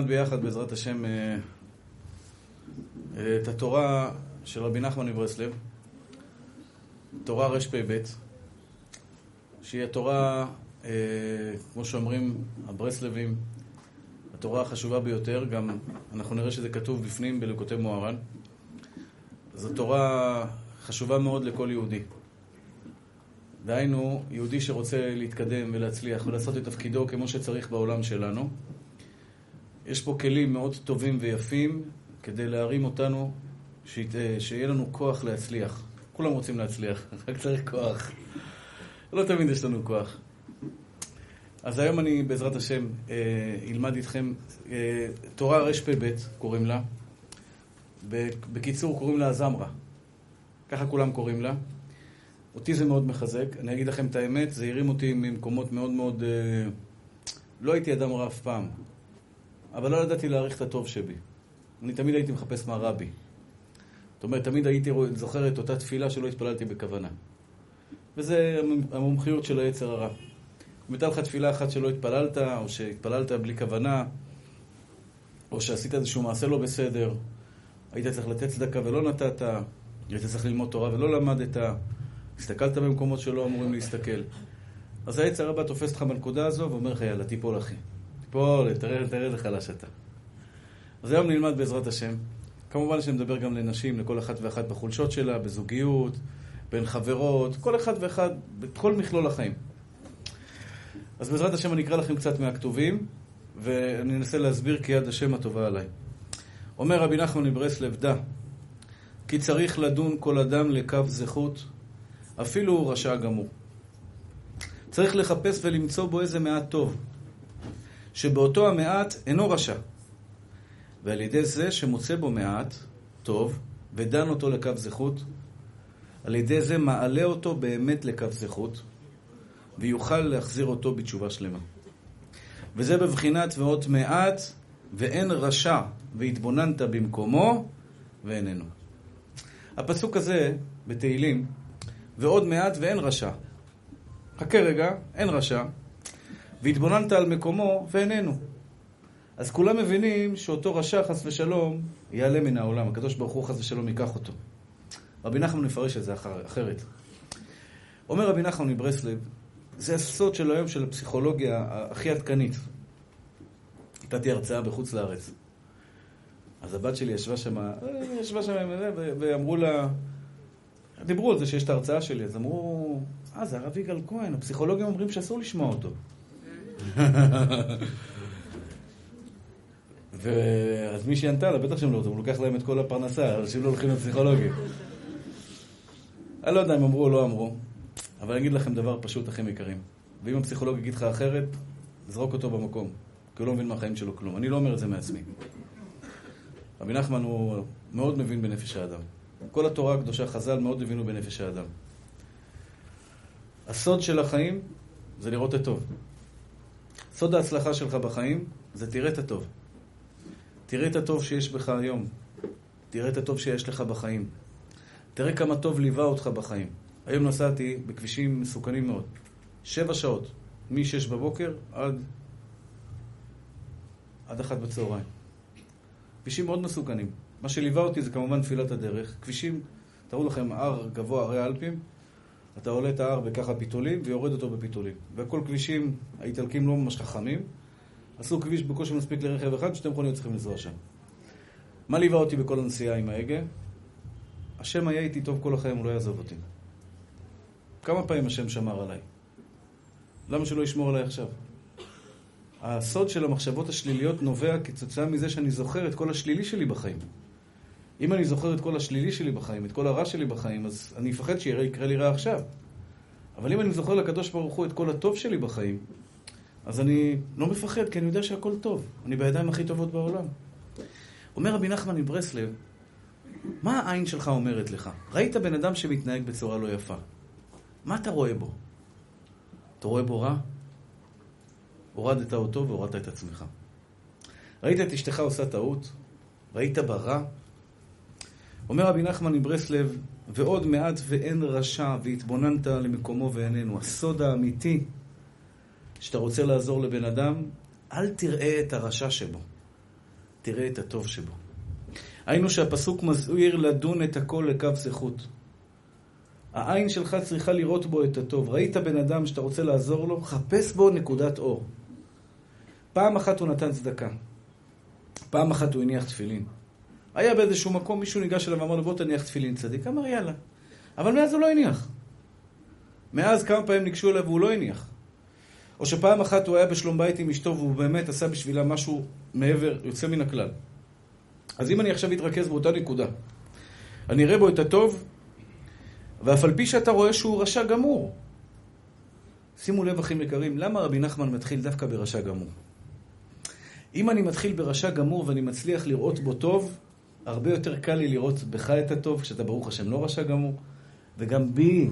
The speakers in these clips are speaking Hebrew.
נלמד ביחד, בעזרת השם, אה, אה, את התורה של רבי נחמן מברסלב, תורה רפ"ב, שהיא התורה, אה, כמו שאומרים הברסלבים, התורה החשובה ביותר, גם אנחנו נראה שזה כתוב בפנים בלקוטי מוהר"ן. זו תורה חשובה מאוד לכל יהודי. דהיינו, יהודי שרוצה להתקדם ולהצליח ולעשות את תפקידו כמו שצריך בעולם שלנו, יש פה כלים מאוד טובים ויפים כדי להרים אותנו, שיהיה לנו כוח להצליח. כולם רוצים להצליח, רק צריך כוח. לא תמיד יש לנו כוח. אז היום אני, בעזרת השם, אה, אלמד איתכם אה, תורה רפ"ב, קוראים לה. בקיצור, קוראים לה הזמרה. ככה כולם קוראים לה. אותי זה מאוד מחזק. אני אגיד לכם את האמת, זה הרים אותי ממקומות מאוד מאוד... אה, לא הייתי אדם רע אף פעם, אבל לא ידעתי להעריך את הטוב שבי. אני תמיד הייתי מחפש מה רע בי. זאת אומרת, תמיד הייתי זוכר את אותה תפילה שלא התפללתי בכוונה. וזה המומחיות של היצר הרע. אם הייתה לך תפילה אחת שלא התפללת, או שהתפללת בלי כוונה, או שעשית איזשהו מעשה לא בסדר, היית צריך לתת צדקה ולא נתת, היית צריך ללמוד תורה ולא למדת, הסתכלת במקומות שלא אמורים להסתכל. אז היצר הבא תופס אותך בנקודה הזו ואומר לך, יאללה, תיפול אחי. תיפול, תראה, תראה איזה חלש אתה. אז היום נלמד בעזרת השם. כמובן שאני מדבר גם לנשים, לכל אחת ואחת בחולשות שלה, בזוגיות, בין חברות, כל אחד ואחד, בכל מכלול החיים. אז בעזרת השם אני אקרא לכם קצת מהכתובים, ואני אנסה להסביר כי יד השם הטובה עליי. אומר רבי נחמן מברסלב, דע, כי צריך לדון כל אדם לקו זכות, אפילו הוא רשע גמור. צריך לחפש ולמצוא בו איזה מעט טוב, שבאותו המעט אינו רשע. ועל ידי זה שמוצא בו מעט טוב, ודן אותו לקו זכות, על ידי זה מעלה אותו באמת לקו זכות, ויוכל להחזיר אותו בתשובה שלמה. וזה בבחינת ועוד מעט, ואין רשע, והתבוננת במקומו, ואיננו. הפסוק הזה בתהילים, ועוד מעט ואין רשע. חכה רגע, אין רשע, והתבוננת על מקומו, ואיננו. אז כולם מבינים שאותו רשע, חס ושלום, יעלה מן העולם. הקדוש ברוך הוא, חס ושלום, ייקח אותו. רבי נחמן מפרש את זה אחרת. אומר רבי נחמן מברסלב, זה הסוד של היום של הפסיכולוגיה הכי עדכנית. נתתי הרצאה בחוץ לארץ. אז הבת שלי ישבה שם, אה, ישבה שם, ואמרו לה, דיברו על זה שיש את ההרצאה שלי, אז אמרו, אה, זה הרב יגאל כהן, הפסיכולוגים אומרים שאסור לשמוע אותו. ואז מישהי ענתה לה, בטח שהם לא רוצים, הוא לוקח להם את כל הפרנסה, אנשים לא הולכים לפסיכולוגים. אני לא יודע אם אמרו או לא אמרו, אבל אני אגיד לכם דבר פשוט, אחים יקרים. ואם הפסיכולוג יגיד לך אחרת, זרוק אותו במקום, כי הוא לא מבין מהחיים שלו כלום. אני לא אומר את זה מעצמי. רבי נחמן הוא מאוד מבין בנפש האדם. כל התורה הקדושה, חז"ל מאוד הבינו בנפש האדם. הסוד של החיים זה לראות את הטוב. סוד ההצלחה שלך בחיים זה תראה את הטוב. תראה את הטוב שיש בך היום. תראה את הטוב שיש לך בחיים. תראה כמה טוב ליווה אותך בחיים. היום נסעתי בכבישים מסוכנים מאוד. שבע שעות, מ-6 בבוקר עד, עד אחת בצהריים. כבישים מאוד מסוכנים. מה שליווה אותי זה כמובן תפילת הדרך. כבישים, תראו לכם, הר גבוה, הרי האלפים, אתה עולה את ההר בככה פיתולים ויורד אותו בפיתולים. והכל כבישים, האיטלקים לא ממש חכמים, עשו כביש בקושי מספיק לרכב אחד, שתי מכוניות צריכים לנסוע שם. מה ליווה אותי בכל הנסיעה עם ההגה? השם היה איתי טוב כל החיים, הוא לא יעזוב אותי. כמה פעמים השם שמר עליי? למה שלא ישמור עליי עכשיו? הסוד של המחשבות השליליות נובע כתוצאה מזה שאני זוכר את כל השלילי שלי בחיים. אם אני זוכר את כל השלילי שלי בחיים, את כל הרע שלי בחיים, אז אני אפחד שיקרה לי רע עכשיו. אבל אם אני זוכר לקדוש ברוך הוא את כל הטוב שלי בחיים, אז אני לא מפחד, כי אני יודע שהכל טוב. אני בידיים הכי טובות בעולם. אומר רבי נחמן מברסלב, מה העין שלך אומרת לך? ראית בן אדם שמתנהג בצורה לא יפה. מה אתה רואה בו? אתה רואה בו רע? הורדת אותו והורדת את עצמך. ראית את אשתך עושה טעות? ראית בה רע? אומר רבי נחמן מברסלב, ועוד מעט ואין רשע, והתבוננת למקומו ואיננו. הסוד האמיתי, שאתה רוצה לעזור לבן אדם, אל תראה את הרשע שבו. תראה את הטוב שבו. היינו שהפסוק מזהיר לדון את הכל לקו זכות. העין שלך צריכה לראות בו את הטוב. ראית בן אדם שאתה רוצה לעזור לו? חפש בו נקודת אור. פעם אחת הוא נתן צדקה. פעם אחת הוא הניח תפילין. היה באיזשהו מקום, מישהו ניגש אליו ואמר לו, בוא תניח תפילין צדיק. אמר, יאללה. אבל מאז הוא לא הניח. מאז כמה פעמים ניגשו אליו והוא לא הניח. או שפעם אחת הוא היה בשלום בית עם אשתו והוא באמת עשה בשבילה משהו מעבר, יוצא מן הכלל. אז אם אני עכשיו אתרכז באותה נקודה, אני אראה בו את הטוב, ואף על פי שאתה רואה שהוא רשע גמור. שימו לב, אחים יקרים, למה רבי נחמן מתחיל דווקא ברשע גמור? אם אני מתחיל ברשע גמור ואני מצליח לראות בו טוב, הרבה יותר קל לי לראות בך את הטוב, כשאתה ברוך השם לא רשע גמור, וגם בי.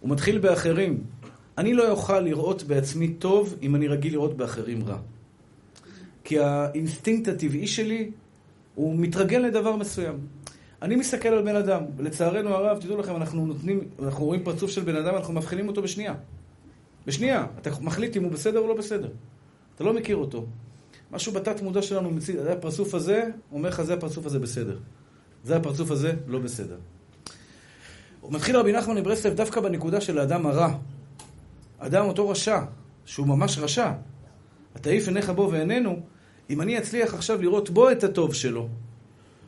הוא מתחיל באחרים. אני לא אוכל לראות בעצמי טוב אם אני רגיל לראות באחרים רע. כי האינסטינקט הטבעי שלי הוא מתרגל לדבר מסוים. אני מסתכל על בן אדם, ולצערנו הרב, תדעו לכם, אנחנו נותנים, אנחנו רואים פרצוף של בן אדם, אנחנו מאבחנים אותו בשנייה. בשנייה. אתה מחליט אם הוא בסדר או לא בסדר. אתה לא מכיר אותו. משהו בתת מודע שלנו מציג, זה הפרצוף הזה, אומר לך, זה הפרצוף הזה בסדר. זה הפרצוף הזה לא בסדר. הוא מתחיל רבי נחמן מברסלב דווקא בנקודה של האדם הרע. אדם אותו רשע, שהוא ממש רשע. התעיף עיניך בו ועינינו, אם אני אצליח עכשיו לראות בו את הטוב שלו.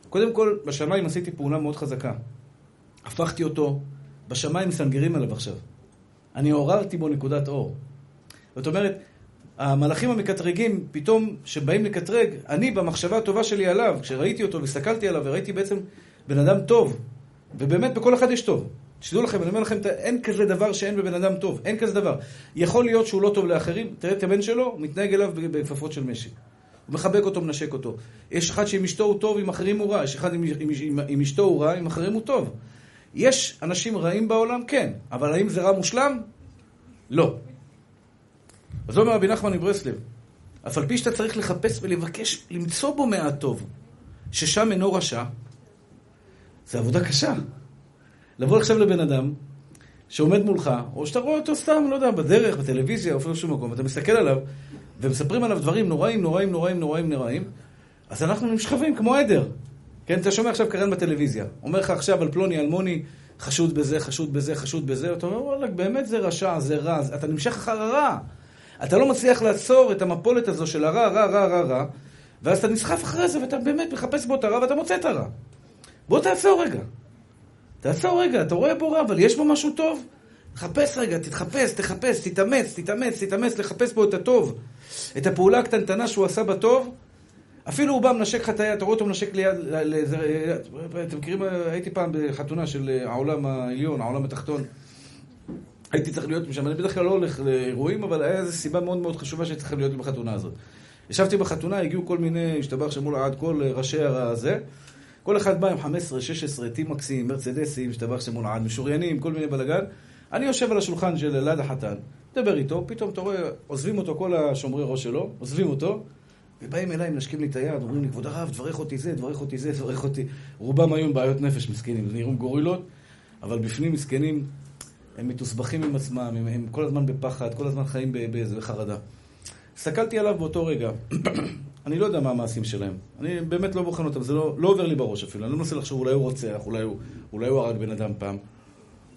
קודם כל, בשמיים עשיתי פעולה מאוד חזקה. הפכתי אותו, בשמיים מסנגרים עליו עכשיו. אני עוררתי בו נקודת אור. זאת אומרת, המלאכים המקטרגים, פתאום, שבאים לקטרג, אני במחשבה הטובה שלי עליו, כשראיתי אותו והסתכלתי עליו וראיתי בעצם בן אדם טוב, ובאמת בכל אחד יש טוב. שתדעו לכם, אני אומר לכם, אין כזה דבר שאין בבן אדם טוב, אין כזה דבר. יכול להיות שהוא לא טוב לאחרים, תראה את הבן שלו, מתנהג אליו בכפפות של משי. הוא מחבק אותו, מנשק אותו. יש אחד שעם אשתו הוא טוב, עם אחרים הוא רע. יש אחד עם, עם, עם, עם אשתו הוא רע, עם אחרים הוא טוב. יש אנשים רעים בעולם? כן. אבל האם זה רע מושלם? לא. אז אומר רבי נחמן מברסלב, אף על פי שאתה צריך לחפש ולבקש, למצוא בו מעט טוב, ששם אינו רשע, זה עבודה קשה. לבוא עכשיו לבן אדם שעומד מולך, או שאתה רואה אותו סתם, לא יודע, בדרך, בטלוויזיה, או אפילו בשום מקום, אתה מסתכל עליו, ומספרים עליו דברים נוראים, נוראים, נוראים, נוראים, נוראים, אז אנחנו נמשכבים כמו עדר. כן, אתה שומע עכשיו קרן בטלוויזיה, אומר לך עכשיו על פלוני אלמוני, חשוד בזה, חשוד בזה, חשוד בזה, אתה אומר, וואלה, באמת זה רשע, זה רע, אתה נמשך אחר הרע. אתה לא מצליח לעצור את המפולת הזו של הרע, רע, רע, רע, רע, ואז אתה נסחף אחרי זה, ואתה באמת מחפש בו את הרע, ואתה מוצא את הרע. בוא תעצור רגע. תעצור רגע, אתה רואה בו רע, אבל יש בו משהו טוב? חפש רגע, תתחפש, תחפש, תתאמץ, תתאמץ, תתאמץ, לחפש בו את הטוב. את הפעולה הקטנטנה שהוא עשה בטוב. אפילו הוא בא מנשק לך את היד, אתה רואה אותו מנשק ליד, אתם מכירים, הייתי פעם בחתונה של העולם העליון, העולם התחתון. הייתי צריך להיות משם, אני בדרך כלל לא הולך לאירועים, אבל היה איזו סיבה מאוד מאוד חשובה שהייתי צריך להיות בחתונה הזאת. ישבתי בחתונה, הגיעו כל מיני, השתבח שמול עד כל ראשי הזה. כל אחד בא עם 15, 16, טימקסים, מרצדסים, השתבח שמול עד, משוריינים, כל מיני בלאגן. אני יושב על השולחן של ליד החתן, מדבר איתו, פתאום אתה רואה, עוזבים אותו כל השומרי ראש שלו, עוזבים אותו, ובאים אליי, מנשקים לי את היד, אומרים לי, כבוד הרב, דברך אותי זה, דברך אותי זה, דברך אותי. רובם היו עם בעיות נפש, מסכנים, נראים גורילות, אבל בפנים מסכנים, הם מתוסבכים עם עצמם, הם, הם כל הזמן בפחד, כל הזמן חיים באיזה חרדה. הסתכלתי עליו באותו רגע, אני לא יודע מה המעשים שלהם. אני באמת לא בוחן אותם, זה לא, לא עובר לי בראש אפילו. אני לא מנסה לחשוב, אולי הוא רוצח, אולי הוא, אולי הוא הרג בן אדם פעם.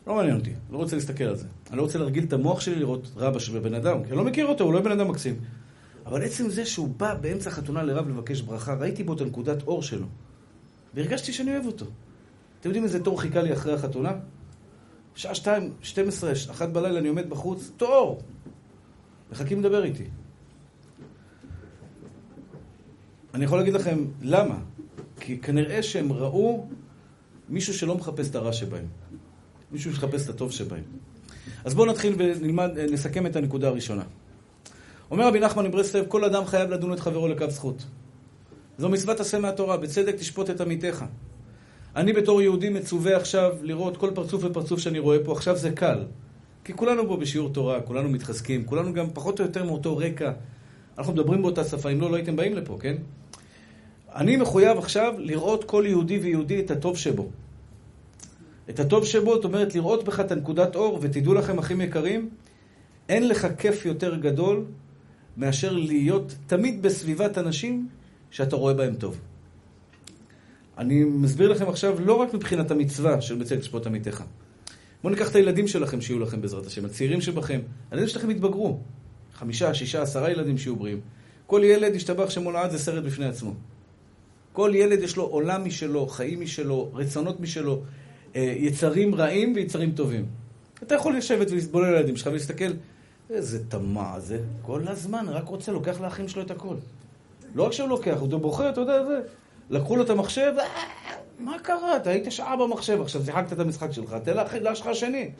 לא מעניין אותי, לא רוצה להסתכל על זה. אני לא רוצה להרגיל את המוח שלי לראות רבא של בן אדם, כי אני לא מכיר אותו, הוא לא בן אדם מקסים. אבל עצם זה שהוא בא באמצע חתונה לרב לבקש ברכה, ראיתי בו את הנקודת אור שלו. והרגשתי שאני אוהב אותו. אתם יודעים איזה תור חיכה לי אחרי החתונה? שעה שתיים, שתים עשרה, אחת בלילה אני עומד בחוץ, תור! מחכים לדבר איתי. אני יכול להגיד לכם למה. כי כנראה שהם ראו מישהו שלא מחפש את הרע שבהם. מישהו שמחפש את הטוב שבהם. אז בואו נתחיל ונלמד, נסכם את הנקודה הראשונה. אומר רבי נחמן מברסלב, כל אדם חייב לדון את חברו לקו זכות. זו מצוות עשה מהתורה, בצדק תשפוט את עמיתך. אני בתור יהודי מצווה עכשיו לראות כל פרצוף ופרצוף שאני רואה פה, עכשיו זה קל. כי כולנו פה בשיעור תורה, כולנו מתחזקים, כולנו גם פחות או יותר מאותו רקע. אנחנו מדברים באותה שפה, אם לא, לא הייתם באים לפה, כן? אני מחויב עכשיו לראות כל יהודי ויהודי את הטוב שבו. את הטוב שבו, זאת אומרת, לראות בך את הנקודת אור, ותדעו לכם, אחים יקרים, אין לך כיף יותר גדול מאשר להיות תמיד בסביבת אנשים שאתה רואה בהם טוב. אני מסביר לכם עכשיו לא רק מבחינת המצווה של בצל תשפוט עמיתך. בואו ניקח את הילדים שלכם שיהיו לכם בעזרת השם, הצעירים שבכם. הילדים שלכם יתבגרו. חמישה, שישה, עשרה ילדים שיהיו בריאים. כל ילד ישתבח שמו לעד זה סרט בפני עצמו. כל ילד יש לו עולם משלו, חיים משלו, רצונות משלו, אה, יצרים רעים ויצרים טובים. אתה יכול לשבת ולסבול על הילדים שלך ולהסתכל, איזה טמא זה, כל הזמן, רק רוצה, לוקח לאחים שלו את הכל. לא רק שהוא לוקח, הוא בוחר, אתה יודע, זה. לקחו לו את המחשב, אה, מה קרה? אתה היית שעה במחשב, עכשיו שיחקת את המשחק שלך, תן לאח השני.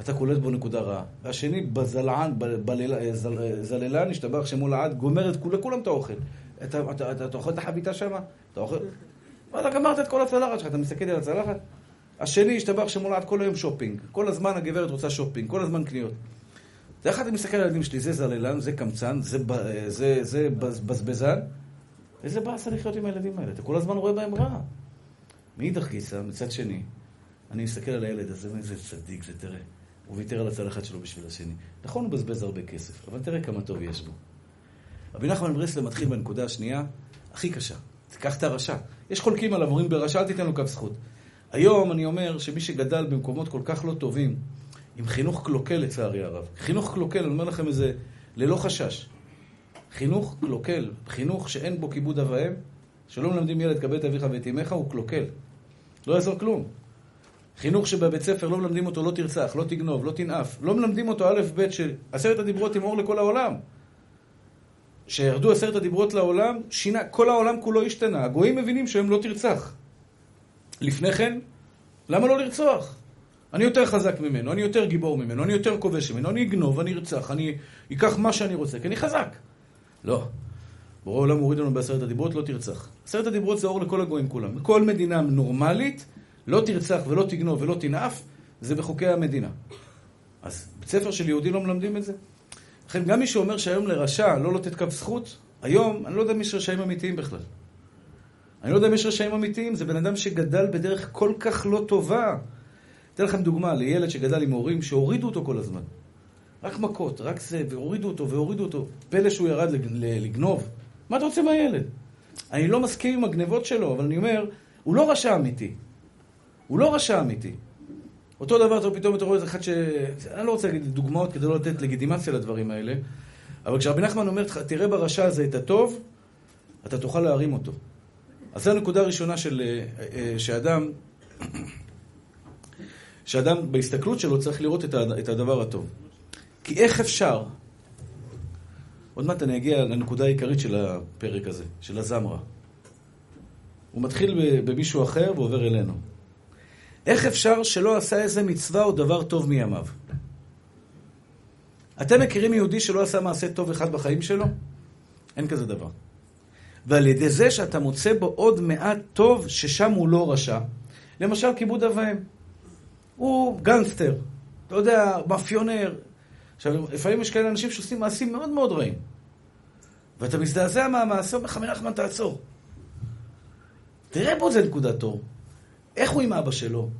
אתה קולט בו נקודה רעה. והשני בזלען, בזללן, השתבח שמו לעד, גומר את כולם את האוכל. אתה, אתה, אתה, אתה אוכל את החביתה שם? אתה אוכל... ואתה גמרת את כל הצלחת שלך, אתה מסתכל על הצלחת? אשתי ישתבח שמו לעד כל היום שופינג. כל הזמן הגברת רוצה שופינג, כל הזמן קניות. זה אחד, אני מסתכל על הילדים שלי, זה זללן, זה קמצן, זה, זה, זה בזבזן. איזה באסה לחיות עם הילדים האלה? אתה כל הזמן רואה בהם רע. מאידך גיסא, מצד שני, אני מסתכל על הילד הזה, איזה צדיק זה, תראה. הוא ויתר על הצלחת שלו בשביל השני. נכון, הוא מבזבז הרבה כסף, אבל תראה כמה טוב יש בו. רבי נחמן ברסלב מתחיל בנקודה השנייה, הכי קשה. תיקח את הרשע. יש חולקים עליו, אומרים ברשע אל תיתן לו קו זכות. היום אני אומר שמי שגדל במקומות כל כך לא טובים, עם חינוך קלוקל לצערי הרב, חינוך קלוקל, אני אומר לכם את זה ללא חשש. חינוך קלוקל, חינוך שאין בו כיבוד אב ואם, שלא מלמדים ילד כבד אביך ואת אמך, הוא קלוקל. לא יעזור כלום. חינוך שבבית ספר לא מלמדים אותו לא תרצח, לא תגנוב, לא תנאף. לא מלמדים אותו א' ב' של עשרת הדיברות עם אור לכל העולם. כשירדו עשרת הדיברות לעולם, שינה, כל העולם כולו השתנה. הגויים מבינים שהם לא תרצח. לפני כן, למה לא לרצוח? אני יותר חזק ממנו, אני יותר גיבור ממנו, אני יותר כובש ממנו, אני אגנוב, אני ארצח, אני אקח מה שאני רוצה, כי אני חזק. לא. בורא עולם מוריד לנו בעשרת הדיברות, לא תרצח. עשרת הדיברות זה אור לכל הגויים כולם. בכל מדינה נורמלית, לא תרצח ולא תגנוב ולא תנאף, זה בחוקי המדינה. אז בית ספר של יהודי לא מלמדים את זה? לכן גם מי שאומר שהיום לרשע לא לתת קו זכות, היום אני לא יודע אם יש רשעים אמיתיים בכלל. אני לא יודע אם יש רשעים אמיתיים, זה בן אדם שגדל בדרך כל כך לא טובה. אתן לכם דוגמה לילד שגדל עם הורים שהורידו אותו כל הזמן. רק מכות, רק זה, והורידו אותו והורידו אותו. פלא שהוא ירד לגנוב. מה אתה רוצה מהילד? אני לא מסכים עם הגנבות שלו, אבל אני אומר, הוא לא רשע אמיתי. הוא לא רשע אמיתי. אותו דבר, אתה פתאום אתה רואה איזה אחד ש... אני לא רוצה להגיד דוגמאות כדי לא לתת לגיטימציה לדברים האלה, אבל כשרבי נחמן אומר, תראה ברשע הזה את הטוב, אתה תוכל להרים אותו. אז זו הנקודה הראשונה של... אה, אה, שאדם... שאדם בהסתכלות שלו צריך לראות את הדבר הטוב. כי איך אפשר... עוד מעט אני אגיע לנקודה העיקרית של הפרק הזה, של הזמרה. הוא מתחיל במישהו אחר ועובר אלינו. איך אפשר שלא עשה איזה מצווה או דבר טוב מימיו? אתם מכירים יהודי שלא עשה מעשה טוב אחד בחיים שלו? אין כזה דבר. ועל ידי זה שאתה מוצא בו עוד מעט טוב ששם הוא לא רשע, למשל כיבוד אב. הוא גנגסטר, אתה יודע, מאפיונר. עכשיו, לפעמים יש כאלה אנשים שעושים מעשים מאוד מאוד רעים. ואתה מזדעזע מהמעשה, אומר לך, מנחמן, תעצור. תראה פה איזה נקודת אור. איך הוא עם אבא שלו?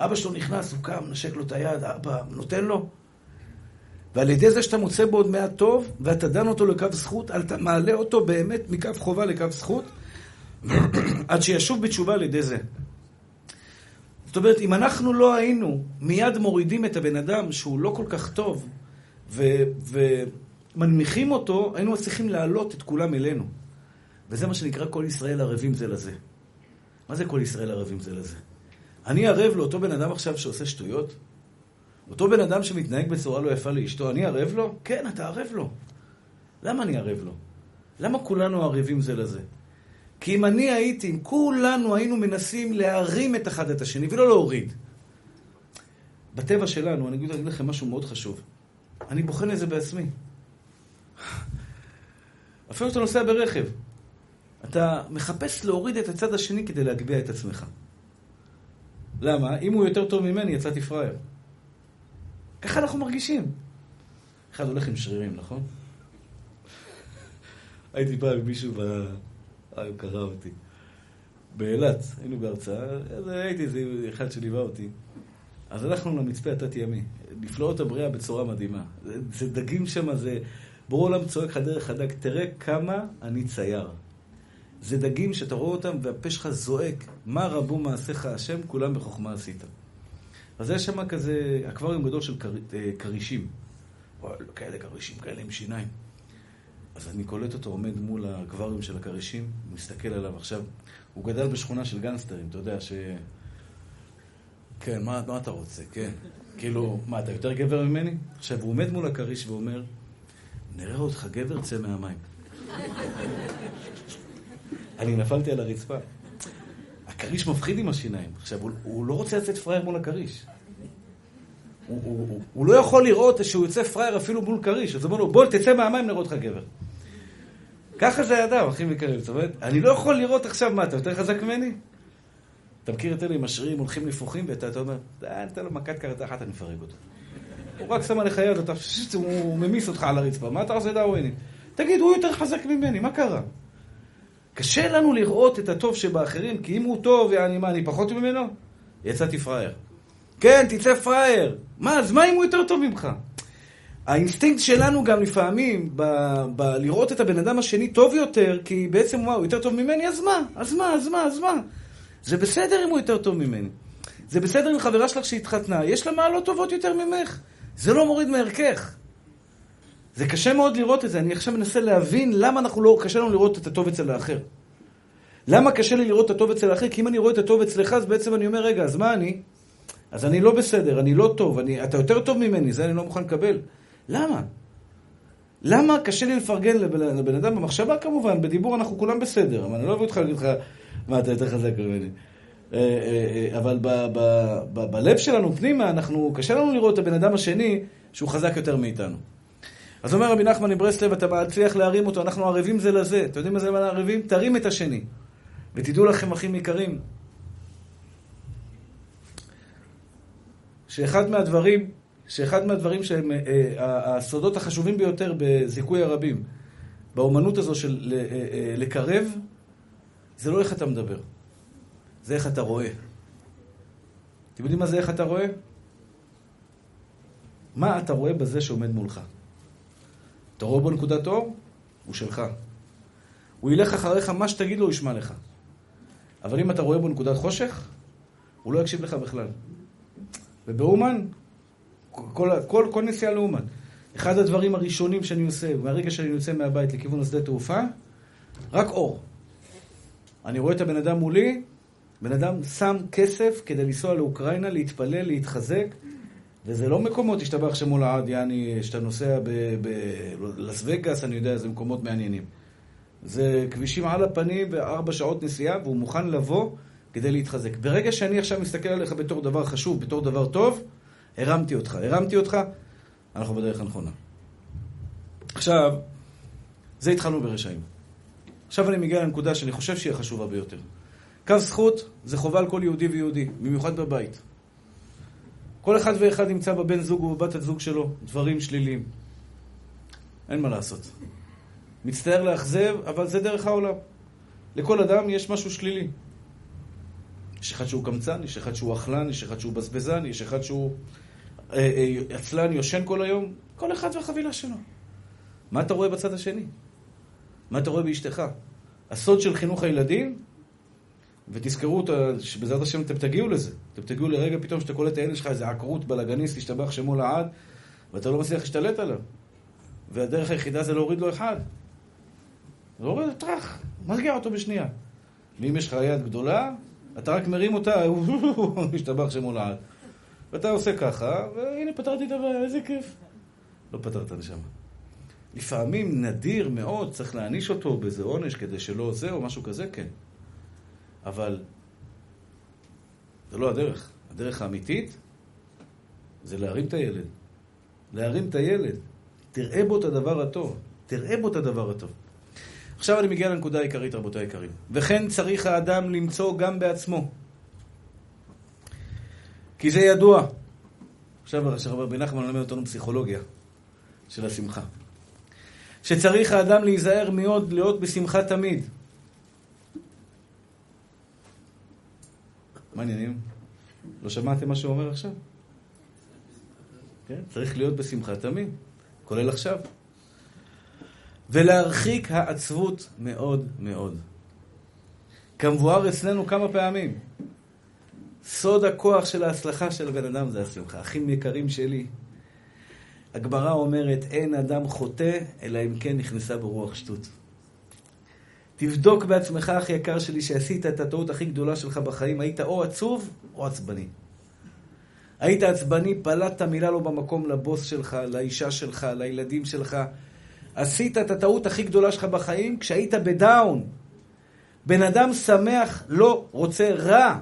אבא שלו נכנס, הוא קם, נשק לו את היד, אבא נותן לו. ועל ידי זה שאתה מוצא בו עוד מעט טוב, ואתה דן אותו לקו זכות, אתה מעלה אותו באמת מקו חובה לקו זכות, עד שישוב בתשובה על ידי זה. זאת אומרת, אם אנחנו לא היינו מיד מורידים את הבן אדם שהוא לא כל כך טוב, ומנמיכים אותו, היינו מצליחים להעלות את כולם אלינו. וזה מה שנקרא כל ישראל ערבים זה לזה. מה זה כל ישראל ערבים זה לזה? אני ערב לאותו בן אדם עכשיו שעושה שטויות? אותו בן אדם שמתנהג בצורה לא יפה לאשתו, אני ערב לו? כן, אתה ערב לו. למה אני ערב לו? למה כולנו ערבים זה לזה? כי אם אני הייתי, אם כולנו היינו מנסים להרים את אחד את השני ולא להוריד. בטבע שלנו, אני אגיד לכם משהו מאוד חשוב. אני בוחן את זה בעצמי. אפילו שאתה נוסע ברכב. אתה מחפש להוריד את הצד השני כדי להגביה את עצמך. למה? אם הוא יותר טוב ממני, יצאתי פראייר. ככה אנחנו מרגישים. אחד הולך עם שרירים, נכון? הייתי פעם עם מישהו ב... אה, הוא קרא אותי. באילת, היינו בהרצאה, אז הייתי איזה אחד שליווה אותי. אז הלכנו למצפה התת-ימי, נפלאות הבריאה בצורה מדהימה. זה, זה דגים שם, זה... בורא עולם צועק לך דרך הדג, תראה כמה אני צייר. זה דגים שאתה רואה אותם והפה שלך זועק, מה רבו מעשיך השם, כולם בחוכמה עשית. אז יש שם כזה אקווריום גדול של אה, כרישים. כאלה כרישים, כאלה עם שיניים. אז אני קולט אותו עומד מול האקווריום של הכרישים, מסתכל עליו עכשיו. הוא גדל בשכונה של גנסטרים, אתה יודע ש... כן, מה, מה אתה רוצה? כן. כאילו, מה, אתה יותר גבר ממני? עכשיו, הוא עומד מול הכריש ואומר, נראה אותך גבר, צא מהמים. אני נפלתי על הרצפה. הכריש מפחיד עם השיניים. עכשיו, הוא, הוא לא רוצה לצאת פראייר מול הכריש. הוא, הוא, הוא, הוא לא יכול לראות שהוא יוצא פראייר אפילו מול כריש. אז הוא אומר לו, בוא תצא מהמים, נראה אותך גבר. ככה זה האדם, אחים יקרים. זאת אומרת, אני לא יכול לראות עכשיו מה, אתה יותר חזק ממני? אתה מכיר את אלה עם השרירים הולכים נפוחים, ואתה אומר, אה, נתן לו מכת קרתה אחת, אני מפרק אותו. הוא רק שם עליך יד, הוא ממיס אותך על הרצפה. מה אתה עושה דאווינים? תגיד, הוא יותר חזק ממני, מה קרה? קשה לנו לראות את הטוב שבאחרים, כי אם הוא טוב, יעני מה, אני פחות ממנו? יצאתי פראייר. כן, תצא פראייר. מה, אז מה אם הוא יותר טוב ממך? האינסטינקט שלנו גם לפעמים, ב- ב- לראות את הבן אדם השני טוב יותר, כי בעצם מה, הוא יותר טוב ממני, אז מה? אז מה? אז מה? אז מה? זה בסדר אם הוא יותר טוב ממני. זה בסדר אם חברה שלך שהתחתנה, יש לה מעלות טובות יותר ממך. זה לא מוריד מערכך. זה קשה מאוד לראות את זה. אני עכשיו מנסה להבין למה אנחנו לא, קשה לנו לראות את הטוב אצל האחר. למה קשה לי לראות את הטוב אצל האחר? כי אם אני רואה את הטוב אצלך, אז בעצם אני אומר, רגע, אז מה אני? אז אני לא בסדר, אני לא טוב, אני, אתה יותר טוב ממני, זה אני לא מוכן לקבל. למה? למה קשה לי לפרגן לבן, לבן אדם? במחשבה כמובן, בדיבור אנחנו כולם בסדר, אבל אני לא אביא אותך להגיד לך, מה, אתה יותר חזק ממני. אה, אה, אבל בלב שלנו, פנימה, אנחנו, קשה לנו לראות את הבן אדם השני שהוא חזק יותר מאיתנו. אז אומר רבי נחמן מברסלב, אתה מצליח להרים אותו, אנחנו ערבים זה לזה. אתם יודעים מה זה מה ערבים? תרים את השני. ותדעו לכם, אחים יקרים, שאחד מהדברים, שאחד מהדברים שהם אה, אה, הסודות החשובים ביותר בזיכוי הרבים, באומנות הזו של אה, אה, לקרב, זה לא איך אתה מדבר, זה איך אתה רואה. אתם יודעים מה זה איך אתה רואה? מה אתה רואה בזה שעומד מולך? אתה רואה בו נקודת אור? הוא שלך. הוא ילך אחריך, מה שתגיד לו, הוא ישמע לך. אבל אם אתה רואה בו נקודת חושך, הוא לא יקשיב לך בכלל. ובאומן, כל, כל, כל נסיעה לאומן, אחד הדברים הראשונים שאני עושה, מהרגע שאני יוצא מהבית לכיוון השדה תעופה, רק אור. אני רואה את הבן אדם מולי, בן אדם שם כסף כדי לנסוע לאוקראינה, להתפלל, להתחזק, וזה לא מקומות, השתבח שמו לעד, יעני, שאתה נוסע בלס וגאס, אני יודע, זה מקומות מעניינים. זה כבישים על הפנים וארבע שעות נסיעה, והוא מוכן לבוא כדי להתחזק. ברגע שאני עכשיו מסתכל עליך בתור דבר חשוב, בתור דבר טוב, הרמתי אותך. הרמתי אותך, אנחנו בדרך הנכונה. עכשיו, זה התחלנו ברשעים. עכשיו אני מגיע לנקודה שאני חושב שהיא החשובה ביותר. קו זכות זה חובה על כל יהודי ויהודי, במיוחד בבית. כל אחד ואחד ימצא בבן זוג ובבת הזוג שלו דברים שליליים. אין מה לעשות. מצטער לאכזב, אבל זה דרך העולם. לכל אדם יש משהו שלילי. יש אחד שהוא קמצן, יש אחד שהוא אכלן, יש אחד שהוא בזבזן, יש אחד שהוא אה, אה, עצלן, יושן כל היום. כל אחד והחבילה שלו. מה אתה רואה בצד השני? מה אתה רואה באשתך? הסוד של חינוך הילדים ותזכרו שבעזרת השם אתם תגיעו לזה. אתם תגיעו לרגע פתאום שאתה קולט את הילד שלך איזה עקרות בלאגניסט, השתבח שמו לעד, ואתה לא מצליח להשתלט עליו. והדרך היחידה זה להוריד לו אחד. להוריד לו טראח, מרגיע אותו בשנייה. ואם יש לך יד גדולה, אתה רק מרים אותה, השתבח שמו לעד. ואתה עושה ככה, והנה פתרתי את הבעיה, איזה כיף. לא פתרת נשמה. לפעמים נדיר מאוד, צריך להעניש אותו באיזה עונש כדי שלא זה או משהו כזה, כן. אבל זה לא הדרך. הדרך האמיתית זה להרים את הילד. להרים את הילד. תראה בו את הדבר הטוב. תראה בו את הדבר הטוב. עכשיו אני מגיע לנקודה העיקרית, רבותי היקרים. וכן צריך האדם למצוא גם בעצמו. כי זה ידוע. עכשיו רבי נחמן מלמד אותנו פסיכולוגיה של השמחה. שצריך האדם להיזהר מאוד להיות בשמחה תמיד. מה העניינים? לא שמעתם מה שהוא אומר עכשיו? כן, צריך להיות בשמחה תמיד, כולל עכשיו. ולהרחיק העצבות מאוד מאוד. כמבואר אצלנו כמה פעמים. סוד הכוח של ההצלחה של הבן אדם זה השמחה. אחים יקרים שלי, הגמרא אומרת, אין אדם חוטא, אלא אם כן נכנסה ברוח שטות. תבדוק בעצמך, אחי יקר שלי, שעשית את הטעות הכי גדולה שלך בחיים, היית או עצוב או עצבני. היית עצבני, פלטת מילה לא במקום לבוס שלך, לאישה שלך, לילדים שלך. עשית את הטעות הכי גדולה שלך בחיים כשהיית בדאון. בן אדם שמח לא רוצה רע.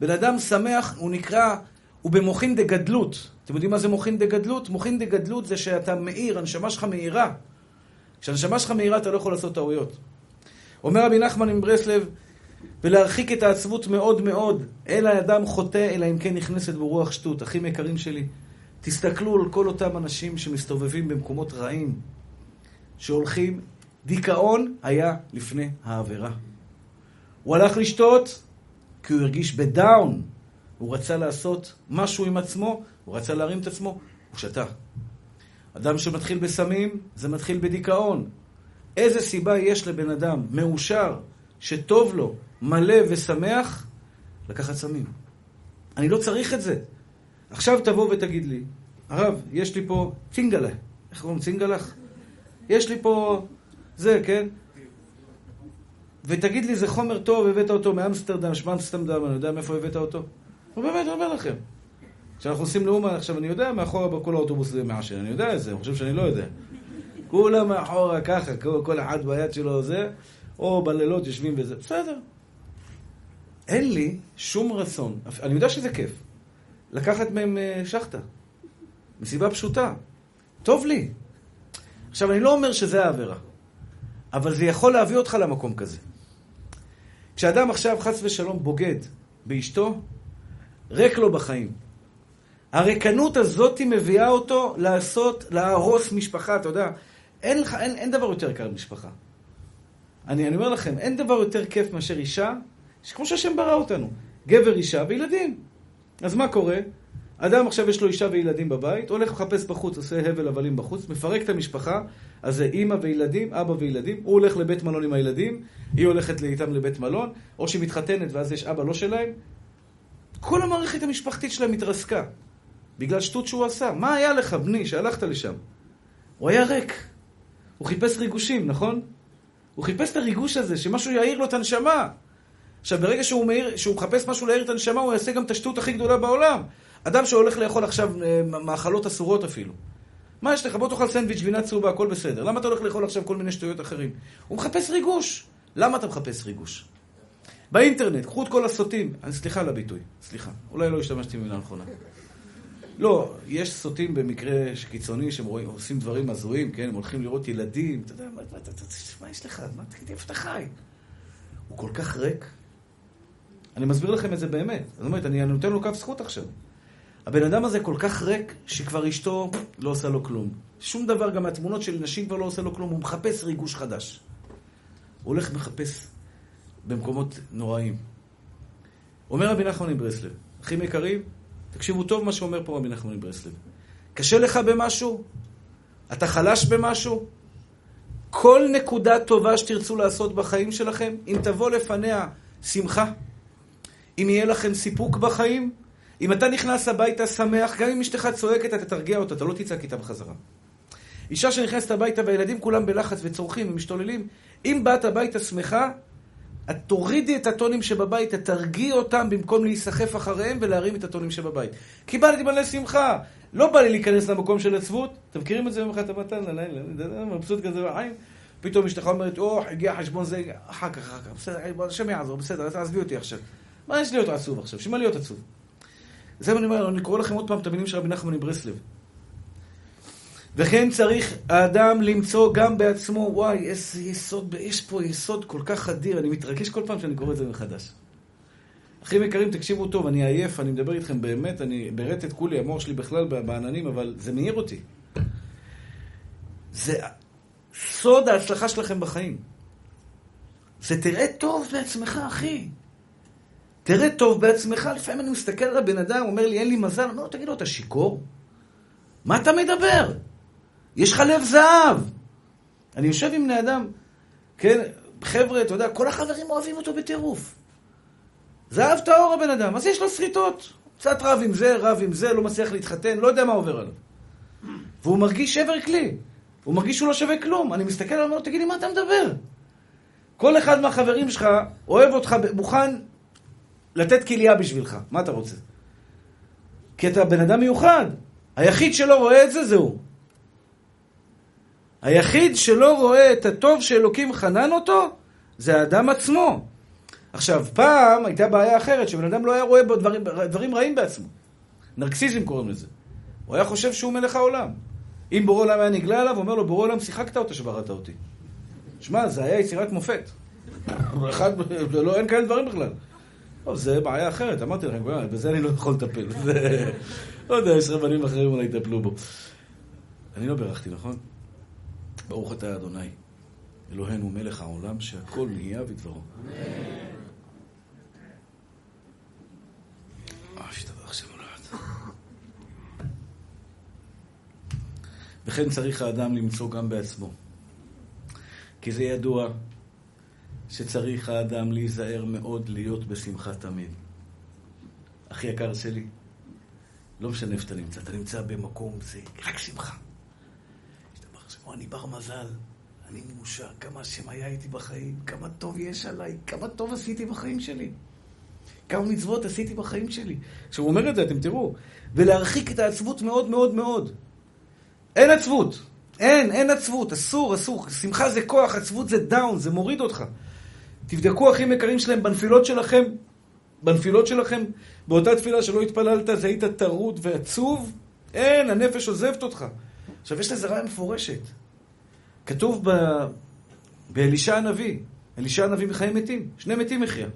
בן אדם שמח, הוא נקרא, הוא במוחין דגדלות. אתם יודעים מה זה מוחין דגדלות? מוחין דגדלות זה שאתה מאיר, הנשמה שלך מאירה. כשהנשמה שלך מאירה אתה לא יכול לעשות טעויות. אומר רבי נחמן מברסלב, ולהרחיק את העצבות מאוד מאוד. אין האדם חוטא, אלא אם כן נכנסת ברוח שטות. אחים יקרים שלי, תסתכלו על כל אותם אנשים שמסתובבים במקומות רעים, שהולכים, דיכאון היה לפני העבירה. הוא הלך לשתות כי הוא הרגיש בדאון. הוא רצה לעשות משהו עם עצמו, הוא רצה להרים את עצמו, הוא שתה. אדם שמתחיל בסמים, זה מתחיל בדיכאון. איזה סיבה יש לבן אדם מאושר, שטוב לו, מלא ושמח, לקחת סמים? אני לא צריך את זה. עכשיו תבוא ותגיד לי, הרב, יש לי פה צינגלה. איך קוראים צינגלח? יש לי פה זה, כן? ותגיד לי, זה חומר טוב, הבאת אותו מאמסטרדם, שמאמסטרדם, אני יודע מאיפה הבאת אותו? הוא באמת, אומר לכם. כשאנחנו עושים נאום, עכשיו אני יודע, מאחורה בכל האוטובוס זה מעשן, אני יודע את זה, אני חושב שאני לא יודע. כולם מאחורה ככה, כל אחד ביד שלו זה, או בלילות יושבים וזה, בסדר. אין לי שום רצון, אני יודע שזה כיף, לקחת מהם אה, שחטה. מסיבה פשוטה. טוב לי. עכשיו, אני לא אומר שזה העבירה, אבל זה יכול להביא אותך למקום כזה. כשאדם עכשיו, חס ושלום, בוגד באשתו, ריק לו בחיים. הריקנות הזאת מביאה אותו לעשות, להרוס משפחה, אתה יודע. אין, לך, אין, אין דבר יותר יקר ממשפחה. אני, אני אומר לכם, אין דבר יותר כיף מאשר אישה, שכמו שהשם ברא אותנו, גבר, אישה וילדים. אז מה קורה? אדם עכשיו יש לו אישה וילדים בבית, הולך לחפש בחוץ, עושה הבל הבלים בחוץ, מפרק את המשפחה, אז זה אימא וילדים, אבא וילדים, הוא הולך לבית מלון עם הילדים, היא הולכת איתם לבית מלון, או שהיא מתחתנת ואז יש אבא לא שלהם. כל המערכת המשפחתית שלהם התרסקה, בגלל שטות שהוא עשה. מה היה לך, בני, שהלכת לשם? הוא היה ריק. הוא חיפש ריגושים, נכון? הוא חיפש את הריגוש הזה, שמשהו יאיר לו את הנשמה. עכשיו, ברגע שהוא, מאיר, שהוא מחפש משהו להאיר את הנשמה, הוא יעשה גם את השטות הכי גדולה בעולם. אדם שהולך לאכול עכשיו אה, מאכלות אסורות אפילו. מה יש לך? בוא תאכל סנדוויץ' גבינה צהובה, הכל בסדר. למה אתה הולך לאכול עכשיו כל מיני שטויות אחרים? הוא מחפש ריגוש. למה אתה מחפש ריגוש? באינטרנט, קחו את כל הסוטים. סליחה על הביטוי, סליחה. אולי לא השתמשתי במילה נכונה. לא, יש סוטים במקרה קיצוני שהם עושים דברים הזויים, כן? הם הולכים לראות ילדים, אתה יודע, מה, מה, מה, מה יש לך? מה, תגיד, איפה אתה חי? הוא כל כך ריק. אני מסביר לכם את זה באמת. זאת אומרת, אני נותן לו קו זכות עכשיו. הבן אדם הזה כל כך ריק, שכבר אשתו לא עושה לו כלום. שום דבר, גם מהתמונות של נשים כבר לא עושה לו כלום, הוא מחפש ריגוש חדש. הוא הולך ומחפש במקומות נוראים. אומר רבי נחמן מברסלב, אחים יקרים, תקשיבו טוב מה שאומר פה רבי נחמן מברסלב. קשה לך במשהו? אתה חלש במשהו? כל נקודה טובה שתרצו לעשות בחיים שלכם, אם תבוא לפניה שמחה, אם יהיה לכם סיפוק בחיים, אם אתה נכנס הביתה שמח, גם אם אשתך צועקת, אתה תרגיע אותה, אתה לא תצעק איתה בחזרה. אישה שנכנסת הביתה והילדים כולם בלחץ וצורכים ומשתוללים, אם באת הביתה שמחה, את תורידי את הטונים שבבית, את תרגיעי אותם במקום להיסחף אחריהם ולהרים את הטונים שבבית. קיבלתי מלא שמחה, לא בא לי להיכנס למקום של עצבות. אתם מכירים את זה יום אחד המתן, מבסוט כזה בחיים? פתאום אשתך אומרת, או, הגיע חשבון זה, אחר כך, אחר כך, בסדר, השם יעזור, בסדר, תעזבי אותי עכשיו. מה יש להיות עצוב עכשיו? שמה להיות עצוב? זה מה אני אומר, אני קורא לכם עוד פעם את המילים של רבי נחמן מברסלב. וכן צריך האדם למצוא גם בעצמו, וואי, איזה יסוד, יש פה יסוד כל כך אדיר, אני מתרגש כל פעם שאני קורא את זה מחדש. אחים יקרים, תקשיבו טוב, אני עייף, אני מדבר איתכם באמת, אני ברטט כולי, המוח שלי בכלל בעננים, אבל זה מעיר אותי. זה סוד ההצלחה שלכם בחיים. זה תראה טוב בעצמך, אחי. תראה טוב בעצמך, לפעמים אני מסתכל על הבן אדם, אומר לי, אין לי מזל, אני אומר תגיד לו, אתה שיכור? מה אתה מדבר? יש לך לב זהב. אני יושב עם בני אדם, כן, חבר'ה, אתה יודע, כל החברים אוהבים אותו בטירוף. זהב טהור הבן אדם, אז יש לו שריטות. קצת רב עם זה, רב עם זה, לא מצליח להתחתן, לא יודע מה עובר עליו. והוא מרגיש שבר כלי. הוא מרגיש שהוא לא שווה כלום. אני מסתכל עליו ואומר, תגיד לי, מה אתה מדבר? כל אחד מהחברים שלך אוהב אותך, מוכן לתת כליה בשבילך. מה אתה רוצה? כי אתה בן אדם מיוחד. היחיד שלא רואה את זה, זה הוא. היחיד שלא רואה את הטוב שאלוקים חנן אותו, זה האדם עצמו. עכשיו, פעם הייתה בעיה אחרת, שבן אדם לא היה רואה בו דברים, דברים רעים בעצמו. נרקסיזם קוראים לזה. הוא היה חושב שהוא מלך העולם. אם בורא עולם היה נגלה עליו, הוא אומר לו, בורא עולם, שיחקת אותה שבראת אותי. שמע, זה היה יצירת מופת. אחד, לא, אין כאלה דברים בכלל. טוב, זה בעיה אחרת, אמרתי לכם, בזה אני לא יכול לטפל. לא יודע, יש רבנים אחרים אולי יטפלו בו. אני לא בירכתי, נכון? ברוך אתה אדוני, אלוהינו מלך העולם, שהכל נהיה בדברו. וכן צריך האדם למצוא גם בעצמו. כי זה ידוע שצריך האדם להיזהר מאוד להיות בשמחה תמיד. אחי יקר שלי, לא משנה איפה אתה נמצא, אתה נמצא במקום, זה רק שמחה. אני בר מזל, אני מאושר, כמה השם היה איתי בחיים, כמה טוב יש עליי, כמה טוב עשיתי בחיים שלי. כמה מצוות עשיתי בחיים שלי. כשהוא אומר את זה, אתם תראו. ולהרחיק את העצבות מאוד מאוד מאוד. אין עצבות. אין, אין עצבות. אסור, אסור. שמחה זה כוח, עצבות זה down, זה מוריד אותך. תבדקו, אחים יקרים שלהם, בנפילות שלכם, בנפילות שלכם, באותה תפילה שלא התפללת, זה היית טרוד ועצוב, אין, הנפש עוזבת אותך. עכשיו, יש לזה ראיה מפורשת. כתוב ב... באלישע הנביא, אלישע הנביא מחיי מתים, שני מתים מחיה.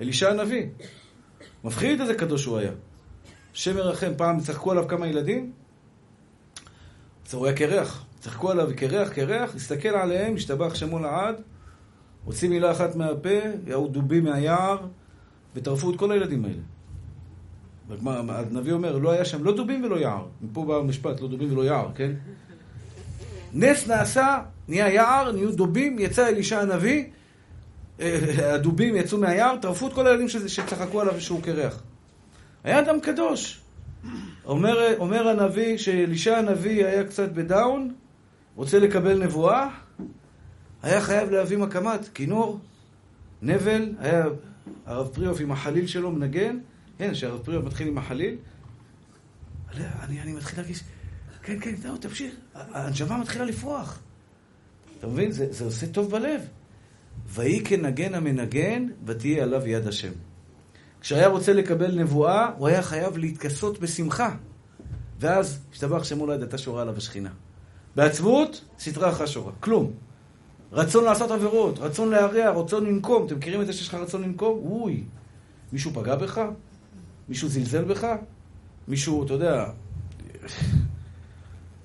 אלישע הנביא. מפחיד איזה קדוש הוא היה. השם ירחם, פעם צחקו עליו כמה ילדים, אז הוא היה קרח. צחקו עליו קרח, קרח, הסתכל עליהם, השתבח שמו לעד, הוציא מילה אחת מהפה, יאו דובים מהיער, וטרפו את כל הילדים האלה. הנביא אומר, לא היה שם לא דובים ולא יער. מפה בא המשפט, לא דובים ולא יער, כן? נס נעשה, נהיה יער, נהיו דובים, יצא אלישע הנביא, אה, הדובים יצאו מהיער, טרפו את כל הילדים שצחקו עליו שהוא קרח. היה אדם קדוש. אומר, אומר הנביא שאלישע הנביא היה קצת בדאון, רוצה לקבל נבואה, היה חייב להביא מקמת, כינור, נבל, היה הרב פריאוף עם החליל שלו מנגן, כן, שהרב פריאוף מתחיל עם החליל, אני, אני מתחיל להרגיש, כן, כן, זהו, תמשיך, הנשמה מתחילה לפרוח. אתה מבין? זה, זה עושה טוב בלב. ויהי כנגן המנגן, ותהיה עליו יד השם. כשהיה רוצה לקבל נבואה, הוא היה חייב להתכסות בשמחה. ואז, השתבח שמו לא ידעתה שורה עליו השכינה. בעצבות, סטרה אחרי שורה. כלום. רצון לעשות עבירות, רצון להרע, רצון לנקום. אתם מכירים את זה שיש לך רצון לנקום? אוי. מישהו פגע בך? מישהו זלזל בך? מישהו, אתה יודע...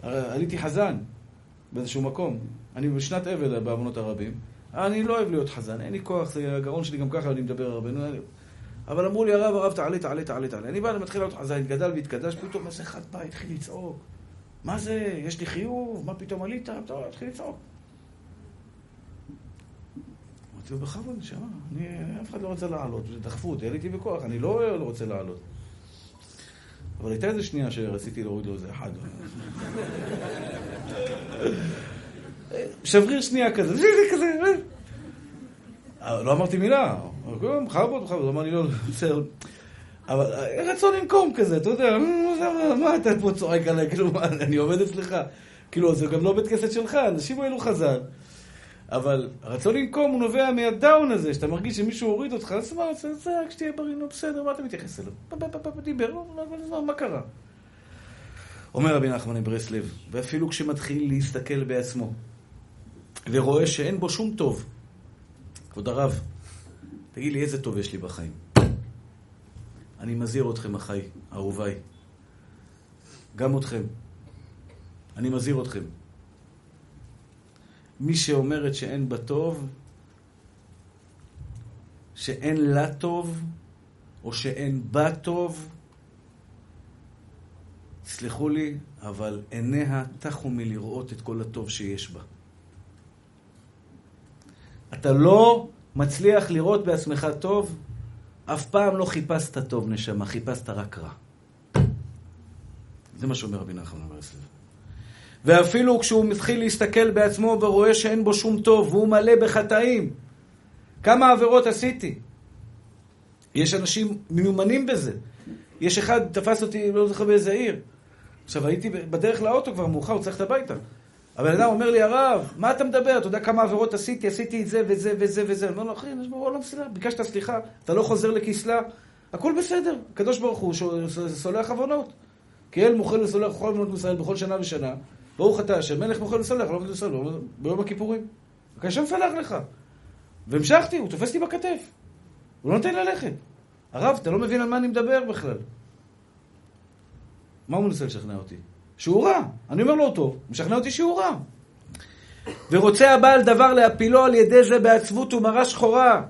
עליתי חזן באיזשהו מקום. אני בשנת אבל בעוונות הרבים. אני לא אוהב להיות חזן, אין לי כוח, זה הגרון שלי גם ככה, אני מדבר הרבה. אבל אמרו לי, הרב, הרב, תעלה, תעלה, תעלה, תעלה. אני בא, אני מתחיל להיות חזן, התגדל והתקדש, פתאום איזה אחד בא, התחיל לצעוק. מה זה? יש לי חיוב? מה פתאום עלית? טוב, התחיל לצעוק. אמרתי לו, בכבוד, נשמה, אף אחד לא רוצה לעלות, דחפו אותי, עליתי בכוח, אני לא, לא רוצה לעלות. אבל הייתה איזה שנייה שרציתי להוריד לו איזה אחד. שבריר שנייה כזה, זה כזה, אה. לא אמרתי מילה, בכבוד, בכבוד, אמר לי לא, בסדר. אבל רצון לנקום כזה, אתה יודע, מה אתה פה צועק עליי, כאילו, אני עובד אצלך? כאילו, זה גם לא בית כנסת שלך, אנשים האלו חז"ל. אבל הרצון לנקום הוא נובע מהדאון הזה, שאתה מרגיש שמישהו הוריד אותך, אז מה, זה רק שתהיה בריא, נו בסדר, מה אתה מתייחס אליו? דיבר, מה קרה? אומר רבי נחמן מברסלב, ואפילו כשמתחיל להסתכל בעצמו, ורואה שאין בו שום טוב, כבוד הרב, תגיד לי איזה טוב יש לי בחיים. אני מזהיר אתכם, אחיי, אהוביי, גם אתכם. אני מזהיר אתכם. מי שאומרת שאין בה טוב, שאין לה טוב, או שאין בה טוב, סלחו לי, אבל עיניה טחו מלראות את כל הטוב שיש בה. אתה לא מצליח לראות בעצמך טוב, אף פעם לא חיפשת טוב, נשמה, חיפשת רק רע. זה מה שאומר רבי נחמן ברסלב. ואפילו כשהוא מתחיל להסתכל בעצמו ורואה שאין בו שום טוב, והוא מלא בחטאים, כמה עבירות עשיתי? יש אנשים מיומנים בזה. יש אחד, תפס אותי, לא זוכר באיזה עיר. עכשיו, הייתי בדרך לאוטו כבר מאוחר, הוא צריך את הביתה. הבן אדם אומר לי, הרב, מה אתה מדבר? אתה יודע כמה עבירות עשיתי? עשיתי את זה וזה וזה וזה. אני אומר לו, אחי, יש בעולם סליחה. ביקשת סליחה, אתה לא חוזר לכסלה, הכל בסדר. הקדוש ברוך הוא סולח עוונות. כי אל מוכן וסולח בכל עוונות מישראל בכל שנה ושנה. ברוך אתה השם, מלך מוכן וסולח, לא מוכן וסולח, ביום הכיפורים. כי השם סלח לך. והמשכתי, הוא תופס לי בכתף. הוא לא נותן ללכת. הרב, אתה לא מבין על מה אני מדבר בכלל. מה הוא מנסה לשכנע אותי? שהוא רע. אני אומר לו אותו, הוא משכנע אותי שהוא רע. ורוצה הבעל דבר להפילו על ידי זה בעצבות ומרה שחורה.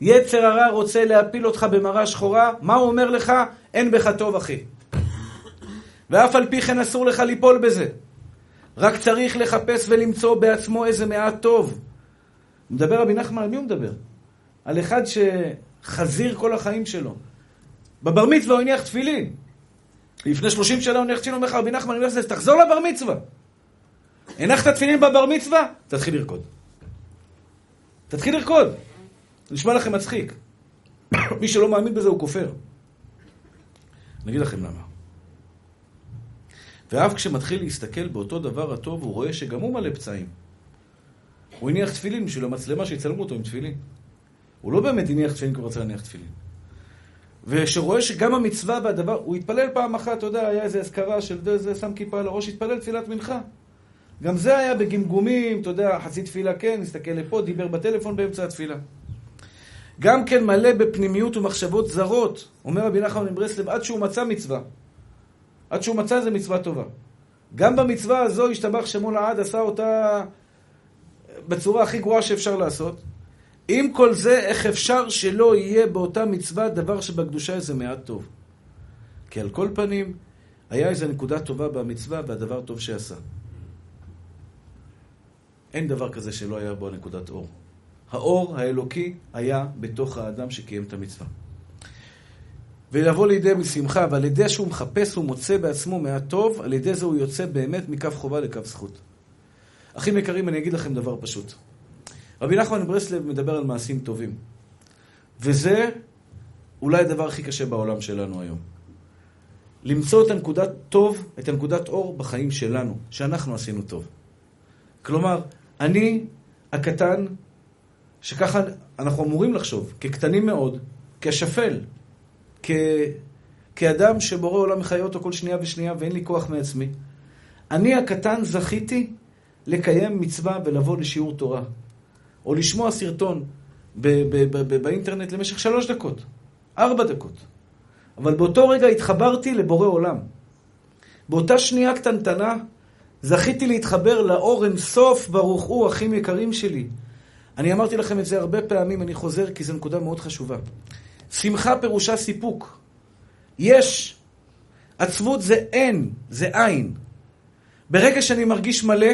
יצר הרע רוצה להפיל אותך במרה שחורה, מה הוא אומר לך? אין בך טוב, אחי. ואף על פי כן אסור לך ליפול בזה. רק צריך לחפש ולמצוא בעצמו איזה מעט טוב. מדבר רבי נחמן, על מי הוא מדבר? על אחד שחזיר כל החיים שלו. בבר מצווה הוא הניח תפילין. לפני 30 שנה הוא הניח תפילין, אומר לך רבי נחמן, תחזור לבר מצווה. הנחת תפילין בבר מצווה? תתחיל לרקוד. תתחיל לרקוד. נשמע לכם מצחיק. מי שלא מאמין בזה הוא כופר. אני אגיד לכם למה. ואף כשמתחיל להסתכל באותו דבר הטוב, הוא רואה שגם הוא מלא פצעים. הוא הניח תפילין בשביל המצלמה שיצלמו אותו עם תפילין. הוא לא באמת הניח תפילין כי הוא רצה להניח תפילין. ושרואה שגם המצווה והדבר, הוא התפלל פעם אחת, אתה יודע, היה איזה אזכרה של זה, שם כיפה על הראש, התפלל תפילת מנחה. גם זה היה בגמגומים, אתה יודע, חצי תפילה כן, הסתכל לפה, דיבר בטלפון באמצע התפילה. גם כן מלא בפנימיות ומחשבות זרות, אומר רבי נחמן מברסלב, עד שהוא מצא מצווה. עד שהוא מצא איזה מצווה טובה. גם במצווה הזו השתבח שמו לעד, עשה אותה בצורה הכי גרועה שאפשר לעשות. עם כל זה, איך אפשר שלא יהיה באותה מצווה דבר שבקדושה איזה מעט טוב? כי על כל פנים, היה איזו נקודה טובה במצווה והדבר טוב שעשה. אין דבר כזה שלא היה בו נקודת אור. האור האלוקי היה בתוך האדם שקיים את המצווה. ולבוא לידי משמחה, ועל ידי שהוא מחפש ומוצא בעצמו מהטוב, על ידי זה הוא יוצא באמת מקו חובה לקו זכות. אחים יקרים, אני אגיד לכם דבר פשוט. רבי נחמן ברסלב מדבר על מעשים טובים. וזה אולי הדבר הכי קשה בעולם שלנו היום. למצוא את הנקודת טוב, את הנקודת אור בחיים שלנו, שאנחנו עשינו טוב. כלומר, אני הקטן, שככה אנחנו אמורים לחשוב, כקטנים מאוד, כשפל, כ... כאדם שבורא עולם מחיה אותו כל שנייה ושנייה ואין לי כוח מעצמי. אני הקטן זכיתי לקיים מצווה ולבוא לשיעור תורה. או לשמוע סרטון באינטרנט למשך שלוש דקות, ארבע דקות. אבל באותו רגע התחברתי לבורא עולם. באותה שנייה קטנטנה זכיתי להתחבר לאור אין סוף ברוך הוא, אחים יקרים שלי. אני אמרתי לכם את זה הרבה פעמים, אני חוזר כי זו נקודה מאוד חשובה. שמחה פירושה סיפוק. יש. עצבות זה אין, זה אין. ברגע שאני מרגיש מלא,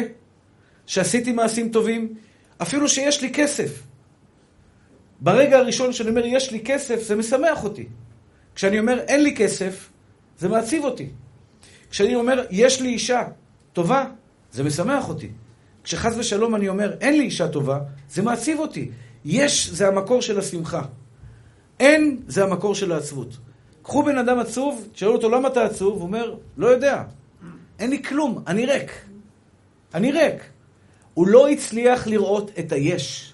שעשיתי מעשים טובים, אפילו שיש לי כסף. ברגע הראשון שאני אומר יש לי כסף, זה משמח אותי. כשאני אומר אין לי כסף, זה מעציב אותי. כשאני אומר יש לי אישה טובה, זה משמח אותי. כשחס ושלום אני אומר אין לי אישה טובה, זה מעציב אותי. יש זה המקור של השמחה. אין זה המקור של העצבות. קחו בן אדם עצוב, תשאלו אותו למה אתה עצוב, הוא אומר, לא יודע. אין לי כלום, אני ריק. אני ריק. הוא לא הצליח לראות את היש.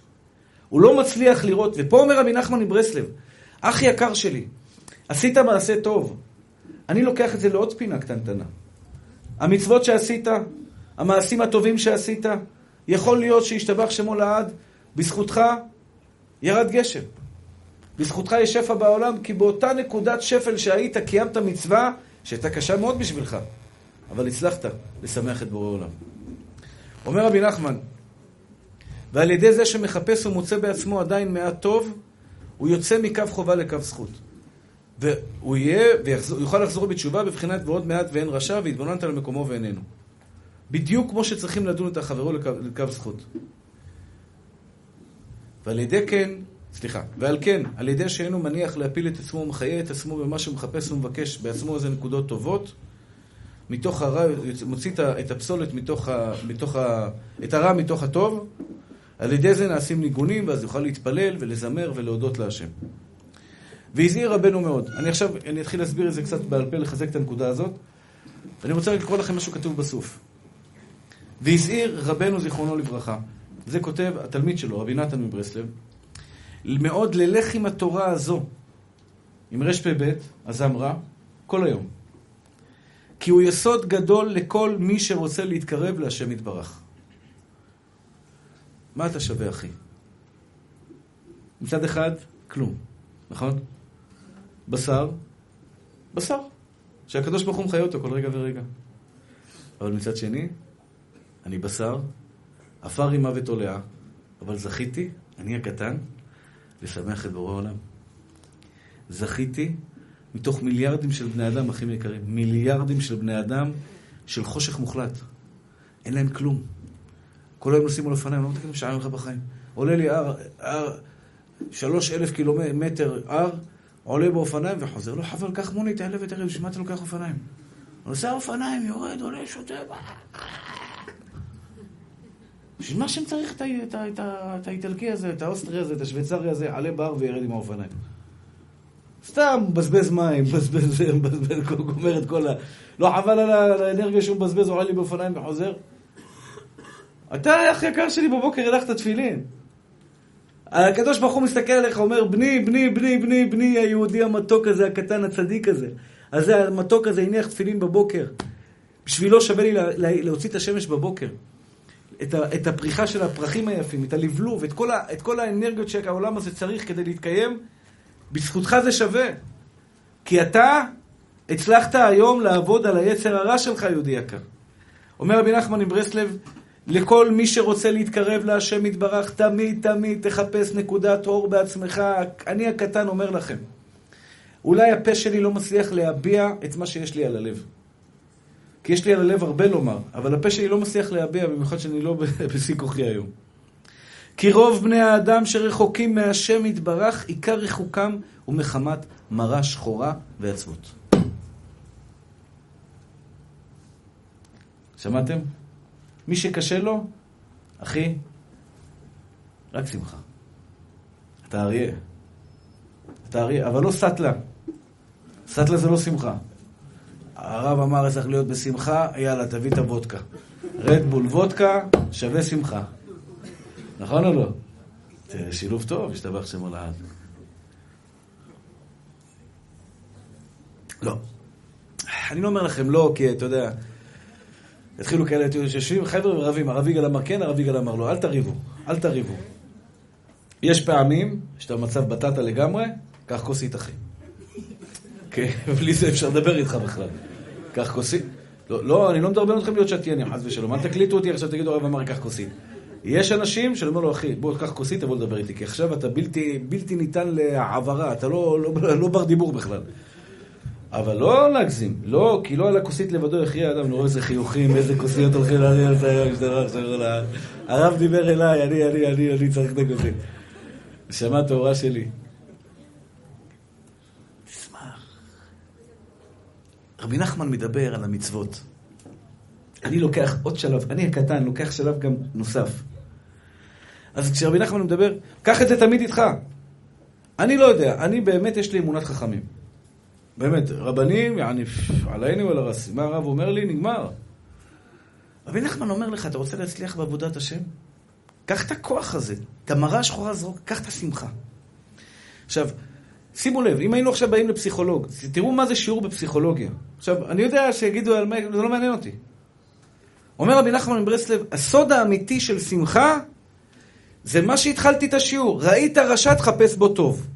הוא לא מצליח לראות, ופה אומר רבי נחמן מברסלב, אח יקר שלי, עשית מעשה טוב. אני לוקח את זה לעוד פינה קטנטנה. המצוות שעשית, המעשים הטובים שעשית, יכול להיות שישתבח שמו לעד, בזכותך ירד גשם. בזכותך יש שפע בעולם, כי באותה נקודת שפל שהיית, קיימת מצווה שהייתה קשה מאוד בשבילך, אבל הצלחת לשמח את בורא עולם. אומר רבי נחמן, ועל ידי זה שמחפש ומוצא בעצמו עדיין מעט טוב, הוא יוצא מקו חובה לקו זכות. והוא יהיה, ויוכל לחזור בתשובה בבחינת ועוד מעט ואין רשע, והתבוננת על מקומו ואיננו. בדיוק כמו שצריכים לדון את החברו לקו, לקו זכות. ועל ידי כן, סליחה, ועל כן, על ידי שאינו מניח להפיל את עצמו ומחיה את עצמו במה שמחפש ומבקש בעצמו איזה נקודות טובות, מתוך הרע, מוציא את הפסולת מתוך, ה, מתוך ה, את הרע מתוך הטוב, על ידי זה נעשים ניגונים, ואז יוכל להתפלל ולזמר ולהודות להשם. והזהיר רבנו מאוד. אני עכשיו, אני אתחיל להסביר את זה קצת בעל פה, לחזק את הנקודה הזאת. אני רוצה לקרוא לכם משהו כתוב בסוף. והזהיר רבנו זיכרונו לברכה. זה כותב התלמיד שלו, רבי נתן מברסלב, מאוד ללך עם התורה הזו, עם רפ"ב, הזמרה, כל היום. כי הוא יסוד גדול לכל מי שרוצה להתקרב להשם יתברך. מה אתה שווה, אחי? מצד אחד, כלום, נכון? בשר, בשר, שהקדוש ברוך הוא מחיה אותו כל רגע ורגע. אבל מצד שני, אני בשר, עפר רימה ותולעה, אבל זכיתי, אני הקטן, לשמח את בורא העולם. זכיתי מתוך מיליארדים של בני אדם, אחים יקרים, מיליארדים של בני אדם של חושך מוחלט. אין להם כלום. כל היום נוסעים על אופניים, לא מתקנים שעה ממך בחיים. עולה לי הר, הר, שלוש אלף קילומטר הר, עולה באופניים וחוזר. לא חבל, קח מונית, תעלה ותראה, בשביל מה אתה לוקח אופניים? נוסע אופניים, יורד, עולה, שותה. בשביל מה שם צריך את האיטלקי הזה, את האוסטרי הזה, את השוויצרי הזה, עלה בהר וירד עם האופניים? סתם מבזבז מים, מבזבז זה, מבזבז, גומר את כל ה... לא חבל על האנרגיה שהוא מבזבז, עולה לי באופניים וחוזר? אתה, אח יקר שלי, בבוקר הנחת תפילין. הקדוש ברוך הוא מסתכל עליך, אומר, בני, בני, בני, בני, בני, היהודי המתוק הזה, הקטן, הצדיק הזה. אז זה המתוק הזה הניח תפילין בבוקר. בשבילו שווה לי להוציא את השמש בבוקר. את, ה, את הפריחה של הפרחים היפים, את הלבלוב, את כל, ה, את כל האנרגיות שהעולם הזה צריך כדי להתקיים, בזכותך זה שווה. כי אתה הצלחת היום לעבוד על היצר הרע שלך, יהודי יקר. אומר רבי נחמן מברסלב, לכל מי שרוצה להתקרב להשם יתברך, תמיד תמיד תחפש נקודת אור בעצמך. אני הקטן אומר לכם, אולי הפה שלי לא מצליח להביע את מה שיש לי על הלב. כי יש לי על הלב הרבה לומר, אבל הפה שלי לא מצליח להביע, במיוחד שאני לא בשיא כוחי היום. כי רוב בני האדם שרחוקים מהשם יתברך, עיקר רחוקם הוא מחמת מרה שחורה ועצבות. שמעתם? מי שקשה לו, אחי, רק שמחה. אתה אריה. אתה אריה, אבל לא סטלה. סטלה זה לא שמחה. הרב אמר, צריך להיות בשמחה, יאללה, תביא את הוודקה. רדבול וודקה שווה שמחה. נכון או לא? שילוב טוב, השתבח שמו לעד. לא. אני לא אומר לכם לא, כי אתה יודע, התחילו כאלה שיושבים חבר'ה ורבים, הרב יגאל אמר כן, הרב יגאל אמר לא, אל תריבו, אל תריבו. יש פעמים שאתה במצב בטטה לגמרי, קח כוסית אחי. כן, בלי זה אפשר לדבר איתך בכלל. קח כוסית. לא, לא, אני לא מדרבן אתכם להיות שתיינים, חס ושלום. אל תקליטו אותי עכשיו, תגידו, הרב אמר, קח כוסית. יש אנשים שאני אומר לו, אחי, בוא, קח כוסית, תבוא לדבר איתי, כי עכשיו אתה בלתי, בלתי ניתן להעברה, אתה לא, לא, לא בר דיבור בכלל. אבל לא להגזים, לא, כי לא על הכוסית לבדו יכריע אדם, נו איזה חיוכים, איזה כוסיות הולכים להריע על זה, הרב דיבר אליי, אני, אני, אני, אני צריך את הכוסית. נשמה טהורה שלי. רבי נחמן מדבר על המצוות. אני לוקח עוד שלב, אני הקטן, לוקח שלב גם נוסף. אז כשרבי נחמן מדבר, קח את זה תמיד איתך. אני לא יודע, אני באמת, יש לי אמונת חכמים. באמת, רבנים, יעני, עליינו ועל הרסים. מה הרב אומר לי? נגמר. רבי נחמן אומר לך, אתה רוצה להצליח בעבודת השם? קח את הכוח הזה, את המראה השחורה הזו, קח את השמחה. עכשיו, שימו לב, אם היינו עכשיו באים לפסיכולוג, תראו מה זה שיעור בפסיכולוגיה. עכשיו, אני יודע שיגידו על מה, זה לא מעניין אותי. אומר רבי נחמן מברסלב, הסוד האמיתי של שמחה זה מה שהתחלתי את השיעור. ראית רשע, תחפש בו טוב.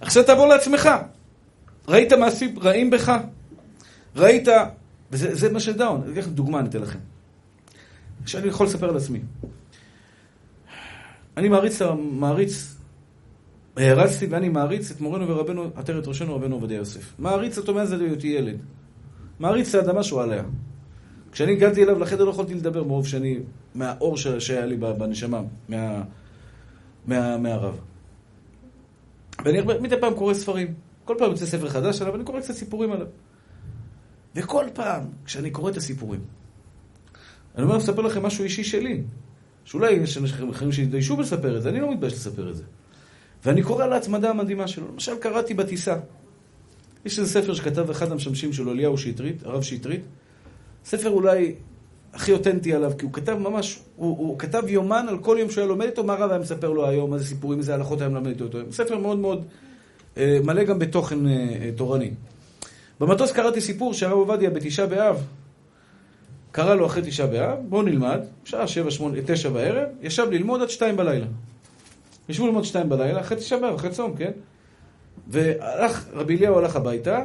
עכשיו תעבור לעצמך. ראית מעשים רעים בך? ראית... וזה מה שדאון. אני לכם דוגמה, אני אתן לכם. שאני יכול לספר על עצמי. אני מעריץ, מעריץ, הערצתי ואני מעריץ את מורנו ורבנו, עטרת ראשנו רבנו עובדיה יוסף. מעריץ אותו מאז היותי ילד. מעריץ את האדמה שהוא עליה. כשאני הגעתי אליו לחדר לא יכולתי לדבר מרוב שאני, מהאור שהיה לי בנשמה, מה, מה, מהרב. ואני מדי פעם קורא ספרים. כל פעם יוצא ספר חדש עליו, אני קורא קצת סיפורים עליו. וכל פעם, כשאני קורא את הסיפורים, אני אומר לספר לכם משהו אישי שלי. שאולי יש אנשים אחרים שיתביישו לספר את זה, אני לא מתבייש לספר את זה. ואני קורא על ההצמדה המדהימה שלו. למשל, קראתי בטיסה. יש איזה ספר שכתב אחד המשמשים שלו, אליהו שטרית, הרב שטרית. ספר אולי הכי אותנטי עליו, כי הוא כתב ממש, הוא, הוא כתב יומן על כל יום שהוא היה לומד איתו, מה הרב היה מספר לו היום, איזה סיפורים, איזה הלכות היה מלמד איתו. ספר מאוד מאוד אה, מלא גם בתוכן אה, אה, תורני. במטוס קראתי סיפור שהרב עובדיה בתשעה באב, קרא לו אחרי תשעה באב, בואו נלמד, שעה שבע, שמונה, תשע בערב, ישב ללמוד עד שתיים בלילה. ישבו ללמוד שתיים בלילה, אחרי תשעה באב, אחרי צום, כן? והלך, רבי אליהו הלך הביתה,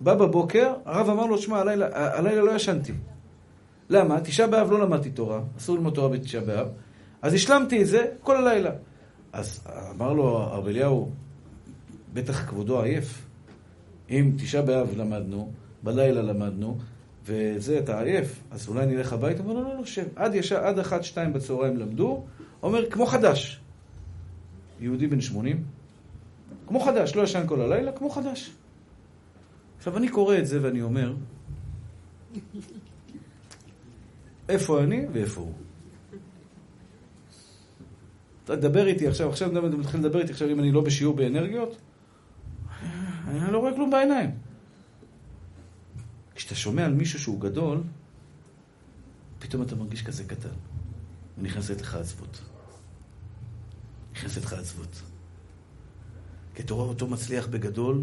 בא בבוקר, הרב אמר לו, שמע, הלילה, הלילה לא ישנתי. למה? תשעה באב לא למדתי תורה, אסור ללמוד תורה בתשעה באב, אז השלמתי את זה כל הלילה. אז אמר לו הרב אליהו, בטח כבודו עייף. אם תשעה באב למדנו, בלילה למדנו, וזה, אתה עייף, אז אולי נלך הביתה? אמר, לא, לא, לא, שב. עד ישר, עד אחת, שתיים בצהריים למדו, אומר, כמו חדש. יהודי בן שמונים, כמו חדש, לא ישן כל הלילה, כמו חדש. עכשיו, אני קורא את זה ואני אומר, איפה אני ואיפה הוא? אתה תדבר איתי עכשיו, עכשיו אתה מתחיל לדבר איתי עכשיו אם אני לא בשיעור באנרגיות? אני לא רואה כלום בעיניים. כשאתה שומע על מישהו שהוא גדול, פתאום אתה מרגיש כזה קטן. ונכנסת לך עצבות. נכנסת לך. כי אתה רואה אותו מצליח בגדול.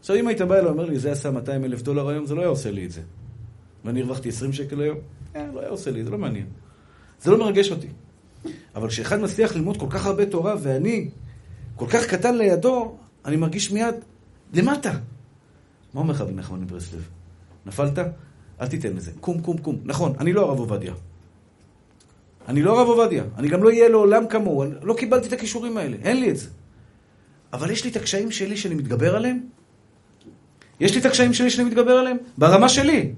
עכשיו, אם היית בא אליי ואומר לי, זה עשה 200 אלף דולר היום, זה לא היה עושה לי את זה. ואני הרווחתי 20 שקל היום, אה, לא היה עושה לי, זה לא מעניין. זה לא מרגש אותי. אבל כשאחד מצליח ללמוד כל כך הרבה תורה, ואני כל כך קטן לידו, אני מרגיש מיד למטה. מה אומר לך רבי נחמן מברסלב? נפלת? אל תיתן לזה. קום, קום, קום. נכון, אני לא הרב עובדיה. אני לא הרב עובדיה. אני גם לא אהיה לעולם כמוהו. לא קיבלתי את הכישורים האלה. אין לי את זה. אבל יש לי את הקשיים שלי שאני מתגבר עליהם. יש לי את הקשיים שלי שאני מתגבר עליהם. ברמה שלי.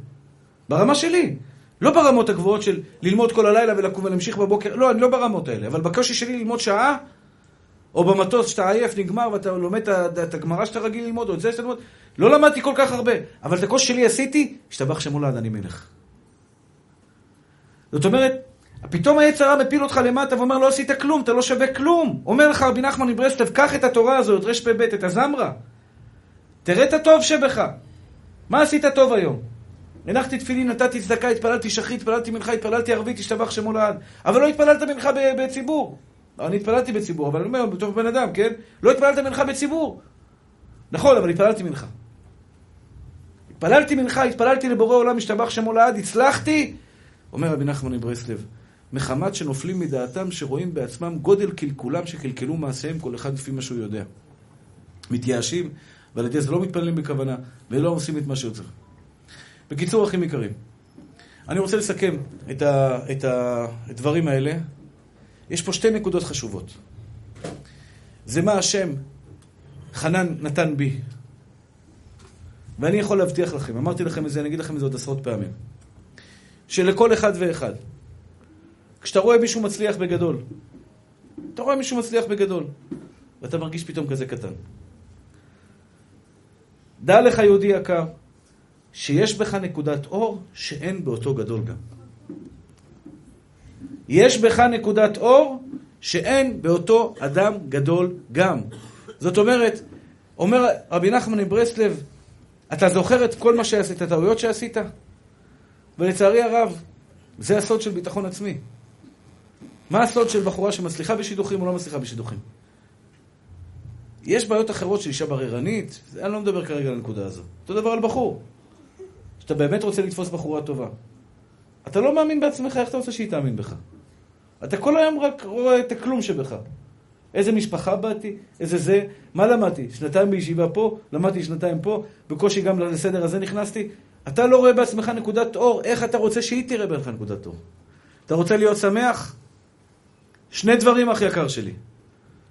ברמה שלי. לא ברמות הגבוהות של ללמוד כל הלילה ולקום ולהמשיך בבוקר. לא, אני לא ברמות האלה. אבל בקושי שלי ללמוד שעה, או במטוס שאתה עייף, נגמר, ואתה לומד את הגמרא שאתה רגיל ללמוד, או את זה שאתה ללמוד. לא למדתי כל כך הרבה, אבל את הקושי שלי עשיתי, השתבח שם הולד, אני מלך. זאת אומרת, פתאום היצר הרע מפיל אותך למטה ואומר, לא עשית כלום, אתה לא שווה כלום. אומר לך רבי נחמן מברסלב, קח את התורה הזאת, רפ"ב, את הזמרה. תראה את הטוב שבך. מה עשית טוב היום? הנחתי תפילין, נתתי צדקה, התפללתי שחרית, התפללתי מנחה, התפללתי ערבית, השתבח שמו לעד. אבל לא התפללת מנחה בציבור. אני התפללתי בציבור, אבל אני אומר, בתור בן אדם, כן? לא התפללת מנחה בציבור. נכון, אבל התפללתי מנחה. התפללתי מנחה, התפללתי לבורא עולם, השתבח שמו לעד, הצלחתי, אומר רבי נחמן מברסלב, מחמת שנופלים מדעתם, שרואים בעצמם גודל קלקולם שקלקלו מעשיהם, כל אחד לפי מה שהוא יודע. מתייאשים, ועל ידי זה לא מתפללים בכוונה, ולא עושים את מה שהוא צריך. בקיצור, אחים יקרים, אני רוצה לסכם את, ה, את הדברים האלה. יש פה שתי נקודות חשובות. זה מה השם חנן נתן בי. ואני יכול להבטיח לכם, אמרתי לכם את זה, אני אגיד לכם את זה עוד עשרות פעמים, שלכל אחד ואחד, כשאתה רואה מישהו מצליח בגדול, אתה רואה מישהו מצליח בגדול, ואתה מרגיש פתאום כזה קטן. דע לך, יהודי יקר, שיש בך נקודת אור שאין באותו גדול גם. יש בך נקודת אור שאין באותו אדם גדול גם. זאת אומרת, אומר רבי נחמן מברסלב, אתה זוכר את כל מה שעשית, את הטעויות שעשית? ולצערי הרב, זה הסוד של ביטחון עצמי. מה הסוד של בחורה שמצליחה בשידוכים או לא מצליחה בשידוכים? יש בעיות אחרות של אישה בררנית, אני לא מדבר כרגע על הנקודה הזו. אותו דבר על בחור. שאתה באמת רוצה לתפוס בחורה טובה. אתה לא מאמין בעצמך, איך אתה רוצה שהיא תאמין בך? אתה כל היום רק רואה את הכלום שבך. איזה משפחה באתי, איזה זה, מה למדתי? שנתיים בישיבה פה, למדתי שנתיים פה, בקושי גם לסדר הזה נכנסתי. אתה לא רואה בעצמך נקודת אור, איך אתה רוצה שהיא תראה בעצמך נקודת אור? אתה רוצה להיות שמח? שני דברים, אח יקר שלי.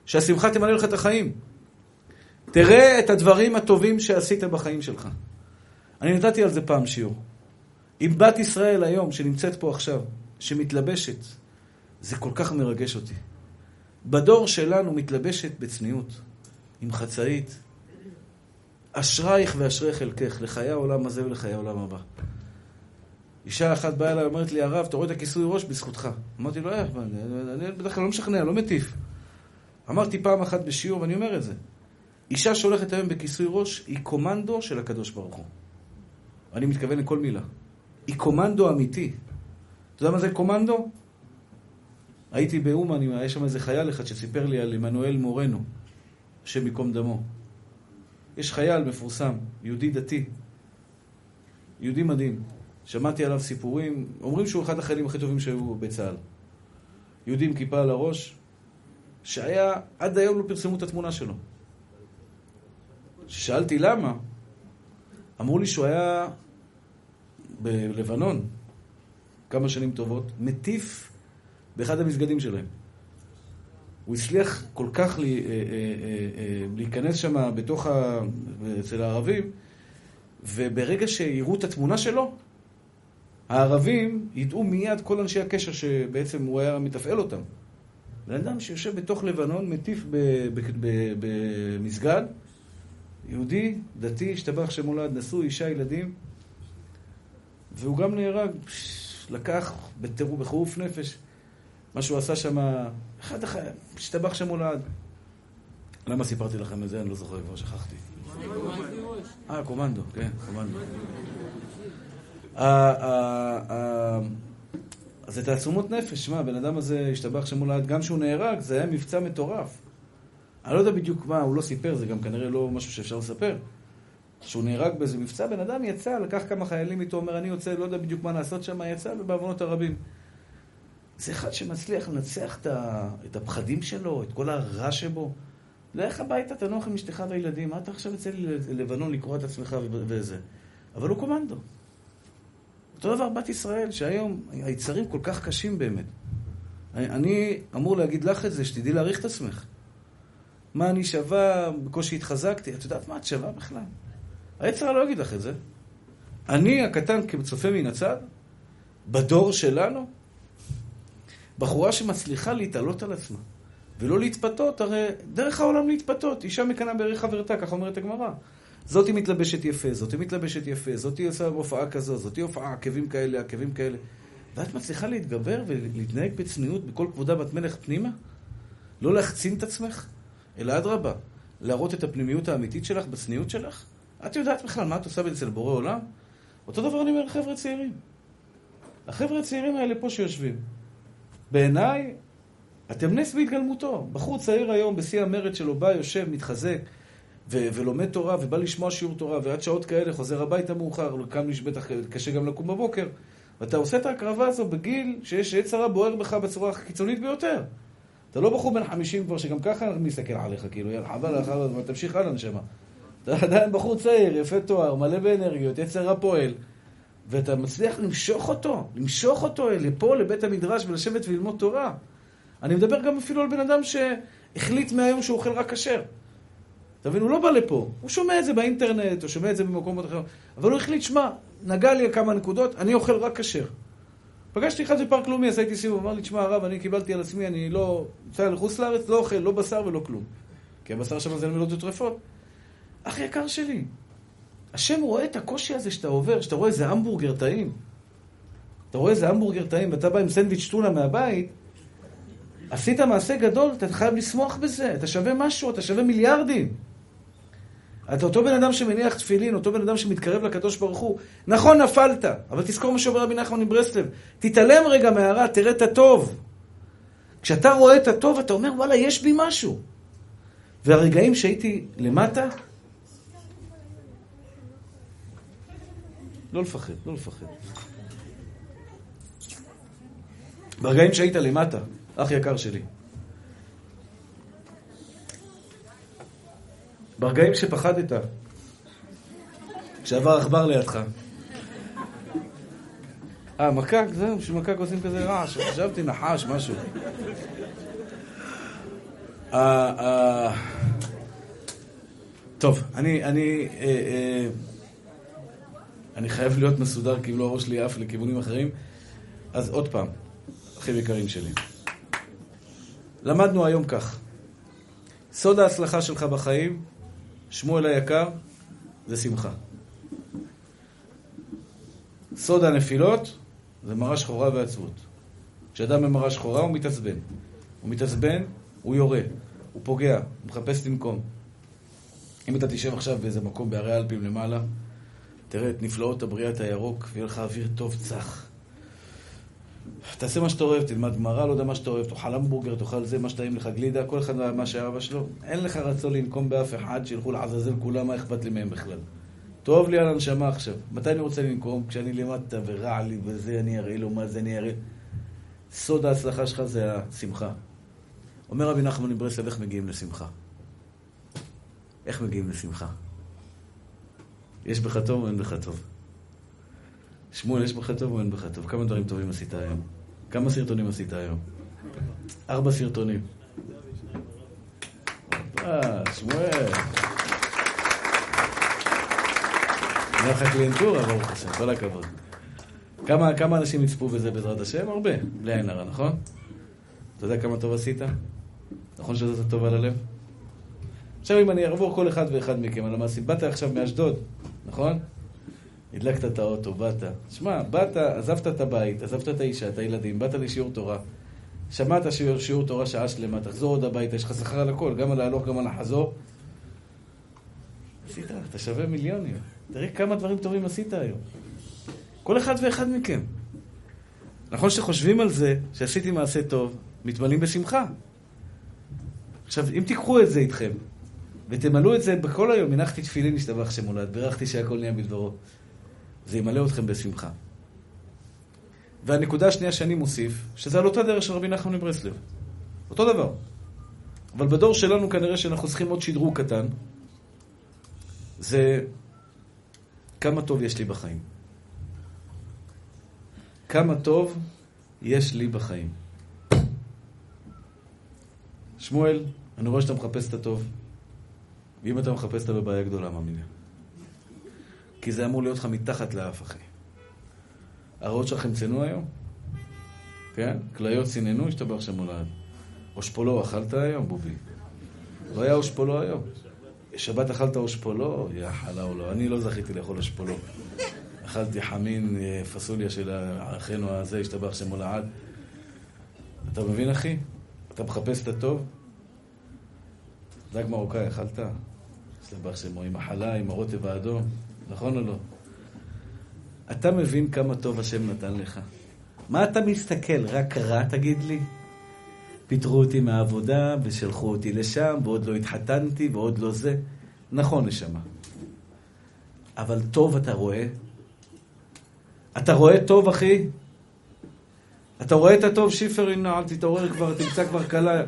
שהשמחה תמלא לך את החיים. תראה את הדברים הטובים שעשית בחיים שלך. אני נתתי על זה פעם שיעור. עם בת ישראל היום, שנמצאת פה עכשיו, שמתלבשת, זה כל כך מרגש אותי. בדור שלנו מתלבשת בצניעות, עם חצאית. אשרייך ואשרי חלקך, לחיי העולם הזה ולחיי העולם הבא. אישה אחת באה אליי, אומרת לי, הרב, אתה רואה את הכיסוי ראש בזכותך. אמרתי לו, איך, אני בדרך כלל לא משכנע, לא מטיף. אמרתי פעם אחת בשיעור, ואני אומר את זה. אישה שהולכת היום בכיסוי ראש, היא קומנדו של הקדוש ברוך הוא. אני מתכוון לכל מילה. היא קומנדו אמיתי. אתה יודע מה זה קומנדו? הייתי באומן, היה שם איזה חייל אחד שסיפר לי על עמנואל מורנו, השם ייקום דמו. יש חייל מפורסם, יהודי דתי, יהודי מדהים. שמעתי עליו סיפורים, אומרים שהוא אחד החיילים הכי טובים שהיו בצה"ל. יהודי עם כיפה על הראש, שהיה, עד היום לא פרסמו את התמונה שלו. שאלתי למה, אמרו לי שהוא היה בלבנון כמה שנים טובות, מטיף באחד המסגדים שלהם. הוא הצליח כל כך לי, אה, אה, אה, להיכנס שם בתוך ה... אצל הערבים, וברגע שיראו את התמונה שלו, הערבים ידעו מיד כל אנשי הקשר שבעצם הוא היה מתפעל אותם. בן אדם שיושב בתוך לבנון, מטיף במסגד, יהודי, דתי, השתבח שמולד, נשוי, אישה, ילדים, והוא גם נהרג, לקח בטירוף, בחירוף נפש. מה שהוא עשה שם, אחד החיים, השתבח שמולד. למה סיפרתי לכם את זה? אני לא זוכר, כבר שכחתי. אה, קומנדו, כן, קומנדו. אז זה תעצומות נפש, שמע, הבן אדם הזה השתבח שמולד, גם כשהוא נהרג, זה היה מבצע מטורף. אני לא יודע בדיוק מה, הוא לא סיפר, זה גם כנראה לא משהו שאפשר לספר. כשהוא נהרג באיזה מבצע, בן אדם יצא, לקח כמה חיילים איתו, אומר, אני יוצא, לא יודע בדיוק מה לעשות שם, יצא, ובעוונות הרבים. זה אחד שמצליח לנצח את הפחדים שלו, את כל הרע שבו. לך הביתה, תנוח עם אשתך והילדים, מה אתה עכשיו יוצא ללבנון לקרוא את עצמך וזה? אבל הוא קומנדו. אותו דבר בת ישראל, שהיום היצרים כל כך קשים באמת. אני אמור להגיד לך את זה, שתדעי להעריך את עצמך. מה אני שווה, בקושי התחזקתי, את יודעת מה את שווה בכלל? היצר לא יגיד לך את זה. אני הקטן כצופה מן הצד, בדור שלנו, בחורה שמצליחה להתעלות על עצמה, ולא להתפתות, הרי דרך העולם להתפתות, אישה מקנאה בערך חברתה, כך אומרת הגמרא. זאתי מתלבשת יפה, זאתי מתלבשת יפה, זאתי עושה הופעה כזו, זאתי הופעה, עקבים כאלה, עקבים כאלה. ואת מצליחה להתגבר ולהתנהג בצניעות בכל כבודה בת מלך פנימה? לא להחצין את עצמך? אלא אדרבה, להראות את הפנימיות האמיתית שלך בצניעות שלך? את יודעת בכלל מה את עושה אצל בורא עולם? אותו דבר אני אומר לחבר'ה צעירים. החבר'ה הצעירים האלה פה שיושבים. בעיניי, אתם נס בהתגלמותו. בחור צעיר היום, בשיא המרד שלו, בא, יושב, מתחזק, ו- ולומד תורה, ובא לשמוע שיעור תורה, ועד שעות כאלה חוזר הביתה מאוחר, קם בטח קשה גם לקום בבוקר. ואתה עושה את ההקרבה הזו בגיל שיש עץ הרע בוער בך בצורה הקיצונית ביותר. אתה לא בחור בן 50 כבר, שגם ככה מסתכל עליך, כאילו, יאללה, חבל לך, תמשיך הלאה, נשמה. אתה עדיין בחור צעיר, יפה תואר, מלא באנרגיות, יצר הפועל, ואתה מצליח למשוך אותו, למשוך אותו לפה, לבית המדרש, ולשבת וללמוד תורה. אני מדבר גם אפילו על בן אדם שהחליט מהיום שהוא אוכל רק כשר. אתה מבין? הוא לא בא לפה, הוא שומע את זה באינטרנט, הוא שומע את זה במקום אחר, אבל הוא החליט, שמע, נגע לי כמה נקודות, אני אוכל רק כשר. פגשתי אחד בפארק לאומי, עשה איתי סיבוב, אמר לי, תשמע הרב, אני קיבלתי על עצמי, אני לא... יצא לחוץ לארץ, לא אוכל, לא בשר ולא כלום. כי הבשר שם זה למילאות וטרפות. אח יקר שלי, השם רואה את הקושי הזה שאתה עובר, שאתה רואה איזה המבורגר טעים. אתה רואה איזה המבורגר טעים ואתה בא עם סנדוויץ' טונה מהבית, עשית מעשה גדול, אתה חייב לשמוח בזה, אתה שווה משהו, אתה שווה מיליארדים. אתה אותו בן אדם שמניח תפילין, אותו בן אדם שמתקרב לקדוש ברוך הוא. נכון, נפלת, אבל תזכור מה שאומר רבי נחמן מברסלב. תתעלם רגע מהרע, תראה את הטוב. כשאתה רואה את הטוב, אתה אומר, וואלה, יש בי משהו. והרגעים שהייתי למטה, לא לפחד, לא לפחד. ברגעים שהיית למטה, אח יקר שלי. ברגעים שפחדת, כשעבר עכבר לידך. אה, מקק? זהו, בשביל מקק עושים כזה רעש. חשבתי נחש, משהו. אה, אה, טוב, אני, אני, אה, אני חייב להיות מסודר כי אם לא הראש לי עף לכיוונים אחרים. אז עוד פעם, אחים יקרים שלי. למדנו היום כך. סוד ההצלחה שלך בחיים, שמואל היקר, זה שמחה. סוד הנפילות זה מראה שחורה ועצבות. כשאדם במראה שחורה הוא מתעצבן. הוא מתעצבן, הוא יורה, הוא פוגע, הוא מחפש לנקום. אם אתה תשב עכשיו באיזה מקום בהרי האלפים למעלה, תראה את נפלאות הבריאת הירוק, ויהיה לך אוויר טוב צח. תעשה מה שאתה אוהב, תלמד גמרא, לא יודע מה שאתה אוהב, תאכל המבורגר, תאכל זה, מה שטעים לך, גלידה, כל אחד מה שאבא שלו. אין לך רצון לנקום באף אחד, שילכו לעזאזל כולם, מה אכפת לי מהם בכלל. טוב לי על הנשמה עכשיו. מתי אני רוצה לנקום? כשאני למטה ורע לי וזה, אני אראה לו מה זה, אני אראה... סוד ההצלחה שלך זה השמחה. אומר רבי נחמן מברסלב, איך מגיעים לשמחה? איך מגיעים לשמחה? יש בך טוב או אין בך טוב? שמואל, יש בך טוב או אין בך טוב? כמה דברים טובים עשית היום? כמה סרטונים עשית היום? ארבע סרטונים. אה, שמואל. היה לך קליינטורה, ברוך השם, כל הכבוד. כמה, אנשים יצפו בזה בעזרת השם? הרבה, בלי עין הרע, נכון? אתה יודע כמה טוב עשית? נכון שזה טוב על הלב? עכשיו אם אני אעבור כל אחד ואחד מכם על המעשים, באת עכשיו מאשדוד, נכון? הדלקת את האוטו, באת. שמע, באת, עזבת את הבית, עזבת את האישה, את הילדים, באת לשיעור תורה. שמעת שיעור, שיעור תורה שעה שלמה, תחזור עוד הביתה, יש לך שכר על הכל, גם על ההלוך, גם על החזור. עשית, אתה שווה מיליונים. תראה כמה דברים טובים עשית היום. כל אחד ואחד מכם. נכון שחושבים על זה, שעשיתי מעשה טוב, מתמלאים בשמחה. עכשיו, אם תיקחו את זה איתכם, ותמלאו את זה בכל היום, הנחתי תפילין, השתבח שמולד, בירכתי שהכל נהיה בדברו. זה ימלא אתכם בשמחה. והנקודה השנייה שאני מוסיף, שזה על אותה דרך של רבי נחמן מברסלב. אותו דבר. אבל בדור שלנו כנראה שאנחנו צריכים עוד שדרוג קטן. זה כמה טוב יש לי בחיים. כמה טוב יש לי בחיים. שמואל, אני רואה שאתה מחפש את הטוב. ואם אתה מחפש, אתה בבעיה גדולה, מאמינה. כי זה אמור להיות לך מתחת לאף, אחי. הריאות שלך צנו היום? כן? כליות סיננו, השתבח שם מולד. אושפולו אכלת היום, בובי? לא היה אושפולו היום. שבת אכלת אושפולו? יא חלאו לא. אני לא זכיתי לאכול אושפולו. אכלתי חמין, אה, פסוליה של אחינו הזה, השתבח שם מולד. אתה מבין, אחי? אתה מחפש את הטוב? דג מרוקאי אכלת? השתבח שמו עם החלה, עם הרוטב האדום. נכון או לא? אתה מבין כמה טוב השם נתן לך. מה אתה מסתכל? רק רע תגיד לי? פיטרו אותי מהעבודה ושלחו אותי לשם, ועוד לא התחתנתי, ועוד לא זה. נכון, נשמה. אבל טוב אתה רואה? אתה רואה טוב, אחי? אתה רואה את הטוב, שיפר, הנה, אל תתעורר כבר, תמצא כבר קלה.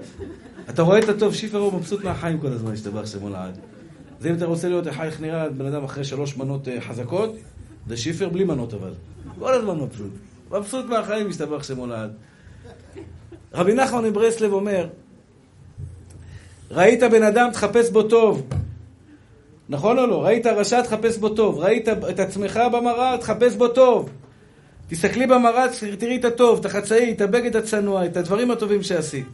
אתה רואה את הטוב, שיפר הוא מבסוט מהחיים כל הזמן, השתבח שמו לעד. זה אם אתה רוצה להיות איך נראה בן אדם אחרי שלוש מנות אה, חזקות, זה שיפר בלי מנות אבל. כל הזמן מבסוט. מבסוט מהחיים, משתבח שמו לעד. רבי נחמן מברסלב אומר, ראית בן אדם, תחפש בו טוב. נכון או לא? ראית רשע, תחפש בו טוב. ראית את עצמך במראה, תחפש בו טוב. תסתכלי במראה, תראי את הטוב, את החצאי, את הבגד הצנוע, את הדברים הטובים שעשית.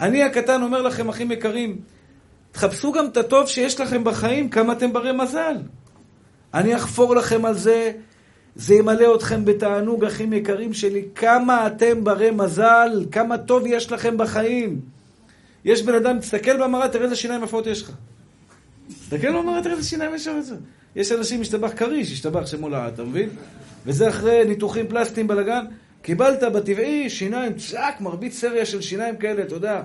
אני הקטן אומר לכם, אחים יקרים, תחפשו גם את הטוב שיש לכם בחיים, כמה אתם ברי מזל. אני אחפור לכם על זה, זה ימלא אתכם בתענוג, אחים יקרים שלי, כמה אתם ברי מזל, כמה טוב יש לכם בחיים. יש בן אדם, תסתכל במראה, תראה איזה שיניים יפות יש לך. תסתכל במראה, תראה איזה שיניים יש לך. יש אנשים, משתבח כריש, השתבח שמולה, אתה מבין? וזה אחרי ניתוחים פלסטיים בלאגן. קיבלת בטבעי שיניים, צ'אק, מרבית סריה של שיניים כאלה, אתה יודע.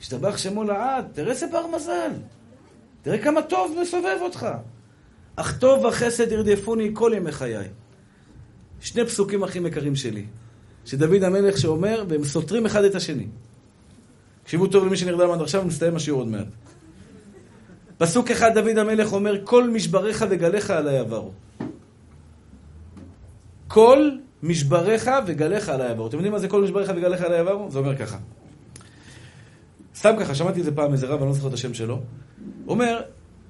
השתבח שמו לעד, תראה איזה בר מזל. תראה כמה טוב מסובב אותך. אך טוב וחסד ירדפוני כל ימי חיי. שני פסוקים הכי יקרים שלי, שדוד המלך שאומר, והם סותרים אחד את השני. תקשיבו טוב למי שנרדם עד עכשיו, מסתיים השיעור עוד מעט. פסוק אחד דוד המלך אומר, כל משבריך וגליך עליי עברו. כל משבריך וגליך עליי עברו. אתם יודעים מה זה כל משבריך וגליך עליי עברו? זה אומר ככה. סתם ככה, שמעתי את זה פעם איזה רב, אני לא זוכר את השם שלו. אומר,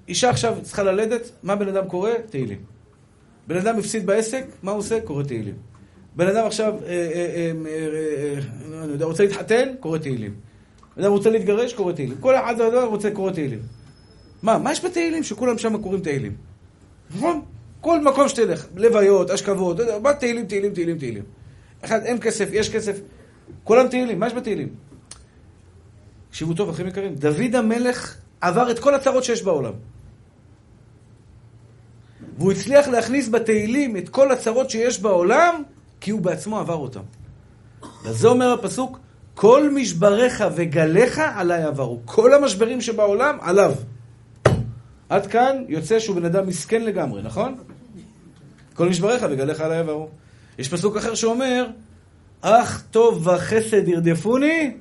אישה עכשיו צריכה ללדת, מה בן אדם קורא? תהילים. בן אדם הפסיד בעסק, מה הוא עושה? קורא תהילים. בן אדם עכשיו, אה, אה, אה, אני יודע, רוצה להתחתן? קורא תהילים. אדם רוצה להתגרש, קורא תהילים. כל אחד רוצה קורא תהילים. מה, מה יש בתהילים? שכולם שם קוראים תהילים. נכון? כל מקום שתלך, לוויות, אשכבות, מה תהילים, תהילים, תהילים, תהילים. אחד, אין כסף, יש כסף. כולם תהילים, מה יש בתהילים? תקשיבו טוב, אחים יקרים, דוד המלך עבר את כל הצרות שיש בעולם. והוא הצליח להכניס בתהילים את כל הצרות שיש בעולם, כי הוא בעצמו עבר אותם. וזה אומר הפסוק, כל משבריך וגליך עליי עברו. כל המשברים שבעולם, עליו. עד כאן יוצא שהוא בן אדם מסכן לגמרי, נכון? כל משבריך וגליך עליי עברו. יש פסוק אחר שאומר, אך טוב וחסד ירדפוני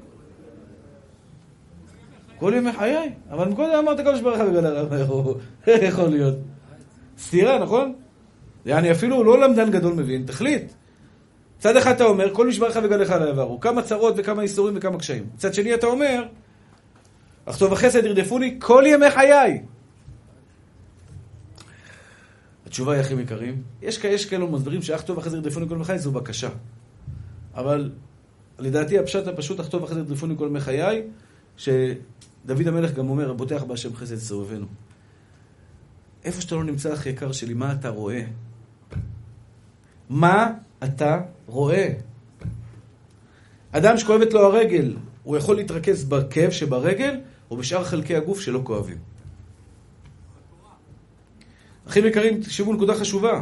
כל ימי חיי. אבל קודם אמרת כל משבריך וגליך עליי עברו. איך יכול להיות? סתירה, נכון? יעני אפילו לא למדן גדול מבין, תחליט. מצד אחד אתה אומר, כל משבריך וגליך עליי עברו. כמה צרות וכמה איסורים וכמה קשיים. מצד שני אתה אומר, אך טוב החסד ירדפוני כל ימי חיי. התשובה היא, אחים יקרים, יש, יש כאלו מסבירים שאך טוב החסד ירדפוני כל ימי חיי זו בקשה. אבל לדעתי הפשט הפשוט, אך טוב החסד ירדפוני כל ימי חיי, שדוד המלך גם אומר, בוטח בהשם חסד סובבנו. איפה שאתה לא נמצא, אחי יקר שלי, מה אתה רואה? מה אתה רואה? אדם שכואבת לו הרגל, הוא יכול להתרכז בכאב שברגל, או בשאר חלקי הגוף שלא כואבים. אחים יקרים, תקשיבו נקודה חשובה.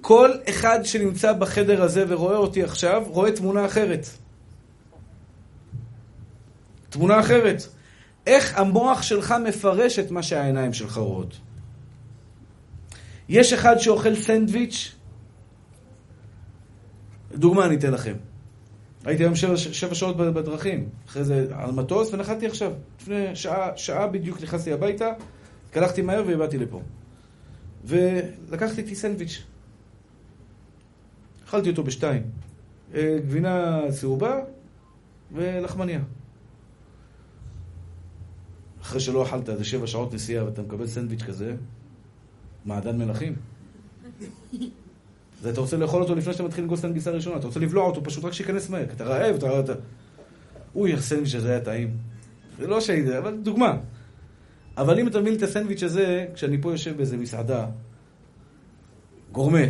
כל אחד שנמצא בחדר הזה ורואה אותי עכשיו, רואה תמונה אחרת. תמונה אחרת. איך המוח שלך מפרש את מה שהעיניים שלך רואות. יש אחד שאוכל סנדוויץ', דוגמה אני אתן לכם. הייתי היום שבע, שבע שעות בדרכים, אחרי זה על מטוס, ונחתתי עכשיו. לפני שעה, שעה בדיוק נכנסתי הביתה, התקלחתי מהר והבאתי לפה. ולקחתי איתי סנדוויץ'. אכלתי אותו בשתיים. אה, גבינה צהובה ולחמניה. אחרי שלא אכלת איזה שבע שעות נסיעה ואתה מקבל סנדוויץ' כזה, מעדן מלכים. ואתה רוצה לאכול אותו לפני שאתה מתחיל לגוס את הנגיסה הראשונה, אתה רוצה לבלוע אותו פשוט רק שייכנס מהר, כי אתה רעב, אתה... אתה... אוי, הסנדוויץ' הזה היה טעים. זה לא שהייתי, אבל דוגמה. אבל אם אתה מביא לי את הסנדוויץ' הזה, כשאני פה יושב באיזה מסעדה, גורמה,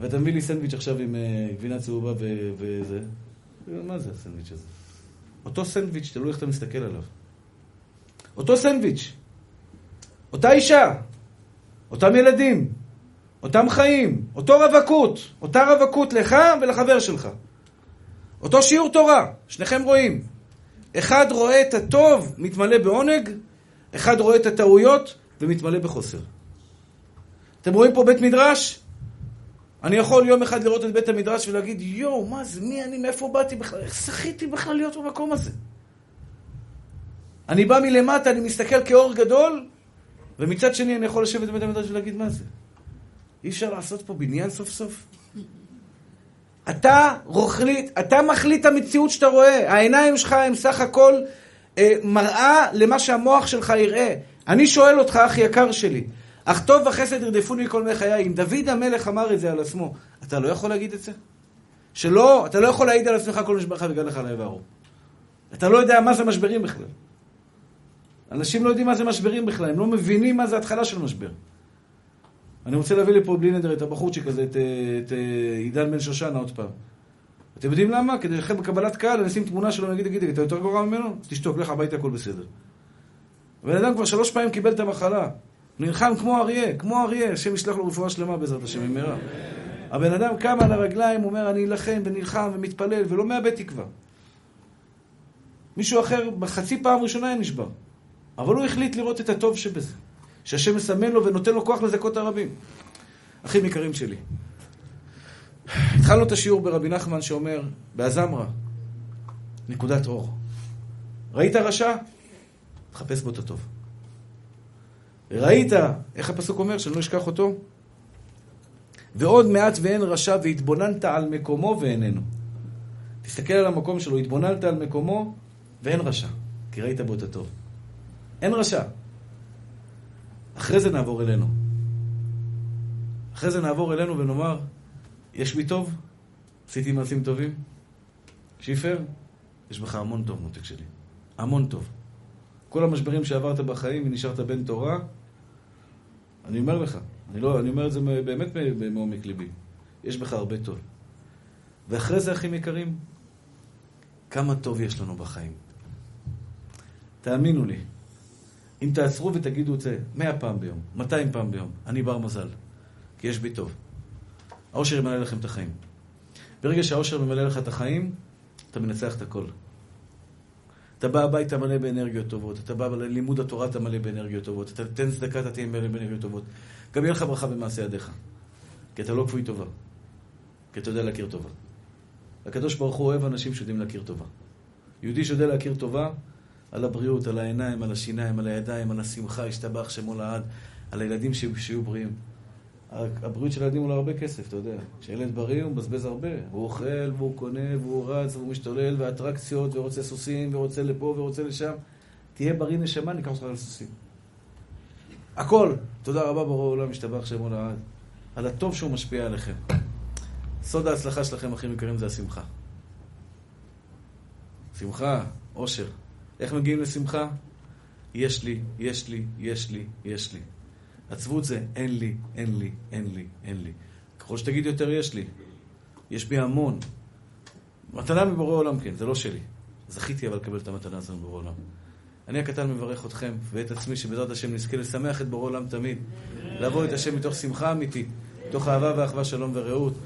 ואתה מביא לי סנדוויץ' עכשיו עם uh, גבינה צהובה וזה, מה זה הסנדוויץ' הזה? אותו סנדוויץ', תלוי איך אתה מסתכל עליו. אותו סנדוויץ'. אותה אישה, אותם ילדים, אותם חיים, אותו רווקות, אותה רווקות לך ולחבר שלך. אותו שיעור תורה, שניכם רואים. אחד רואה את הטוב, מתמלא בעונג, אחד רואה את הטעויות ומתמלא בחוסר. אתם רואים פה בית מדרש? אני יכול יום אחד לראות את בית המדרש ולהגיד, יואו, מה זה, מי אני, מאיפה באתי בכלל, איך זכיתי בכלל להיות במקום הזה? אני בא מלמטה, אני מסתכל כאור גדול, ומצד שני אני יכול לשבת בבית המדרש ולהגיד, מה זה? אי אפשר לעשות פה בניין סוף סוף? אתה רוחלית, אתה מחליט את המציאות שאתה רואה. העיניים שלך הם סך הכל אה, מראה למה שהמוח שלך יראה. אני שואל אותך, אח יקר שלי, אך טוב וחסד ירדפוני מכל מי חיי. אם דוד המלך אמר את זה על עצמו, אתה לא יכול להגיד את זה? שלא, אתה לא יכול להעיד על עצמך כל משברך וגל לך וערום. אתה לא יודע מה זה משברים בכלל. אנשים לא יודעים מה זה משברים בכלל, הם לא מבינים מה זה התחלה של משבר. אני רוצה להביא לפה בלי נדר את הבחורצ'יק הזה, את, את, את עידן בן שושנה עוד פעם. אתם יודעים למה? כדי לכם בקבלת קהל, אני אשים תמונה שלו ונגיד, תגיד, אתה יותר גרוע ממנו? תשתוק, לך הביתה, הכל בסדר. הבן אדם כבר שלוש פעמים קיבל את המחלה. נלחם כמו אריה, כמו אריה, השם ישלח לו רפואה שלמה בעזרת השם במהרה. הבן אדם קם על הרגליים, אומר, אני אלחם ונלחם ומתפלל, ולא מאבד תקווה. מישהו אחר, בחצי פעם ראשונה היה נשבר. אבל הוא החליט לראות את הטוב שבזה. שהשם מסמן לו ונותן לו כוח לזכות הרבים. אחים יקרים שלי, התחלנו את השיעור ברבי נחמן שאומר, באזמרה, נקודת אור. ראית רשע? תחפש בו את הטוב. ראית, איך הפסוק אומר, שאני לא אשכח אותו? ועוד מעט ואין רשע והתבוננת על מקומו ואיננו. תסתכל על המקום שלו, התבוננת על מקומו ואין רשע, כי ראית בו את הטוב. אין רשע. אחרי זה נעבור אלינו. אחרי זה נעבור אלינו ונאמר, יש בי טוב? עשיתי מעשים טובים? שיפר? יש בך המון טוב, מותק שלי. המון טוב. כל המשברים שעברת בחיים ונשארת בן תורה, אני אומר לך, אני, לא, אני אומר את זה באמת מעומק ליבי. יש בך הרבה טוב. ואחרי זה, אחים יקרים, כמה טוב יש לנו בחיים. תאמינו לי, אם תעצרו ותגידו את זה מאה פעם ביום, מאתיים פעם ביום, אני בר מזל, כי יש בי טוב. האושר ימלא לכם את החיים. ברגע שהאושר ממלא לך את החיים, אתה מנצח את הכל. אתה בא הביתה מלא באנרגיות טובות, אתה בא ללימוד התורה, אתה מלא באנרגיות טובות, אתה תן צדקה, אתה תהיה מלא באנרגיות טובות. גם יהיה לך ברכה במעשה ידיך, כי אתה לא כפוי טובה, כי אתה יודע להכיר טובה. הקדוש ברוך הוא אוהב אנשים שיודעים להכיר טובה. יהודי שיודע להכיר טובה, על הבריאות, על העיניים, על השיניים, על הידיים, על השמחה, ישתבח שמו לעד, על הילדים שיהיו בריאים. הבריאות של הילדים עולה הרבה כסף, אתה יודע. כשילד בריא הוא מבזבז הרבה. הוא אוכל, והוא קונה, והוא רץ, והוא משתולל, ואטרקציות, ורוצה סוסים, ורוצה לפה, ורוצה לשם. תהיה בריא נשמה, ניקח אותך לסוסים. הכל. תודה רבה ברור העולם, משתבח שמו לעד. על הטוב שהוא משפיע עליכם. סוד ההצלחה שלכם, אחים יקרים, זה השמחה. שמחה, אושר. איך מגיעים לשמחה? יש לי, יש לי, יש לי, יש לי. עצבות זה אין לי, אין לי, אין לי, אין לי. ככל שתגיד יותר יש לי. יש בי המון. מתנה מבורא עולם, כן, זה לא שלי. זכיתי אבל לקבל את המתנה הזו מבורא עולם. אני הקטן מברך אתכם ואת עצמי שבעזרת השם נזכה לשמח את בורא עולם תמיד. לעבור את השם מתוך שמחה אמיתית, מתוך אהבה ואחווה, שלום ורעות.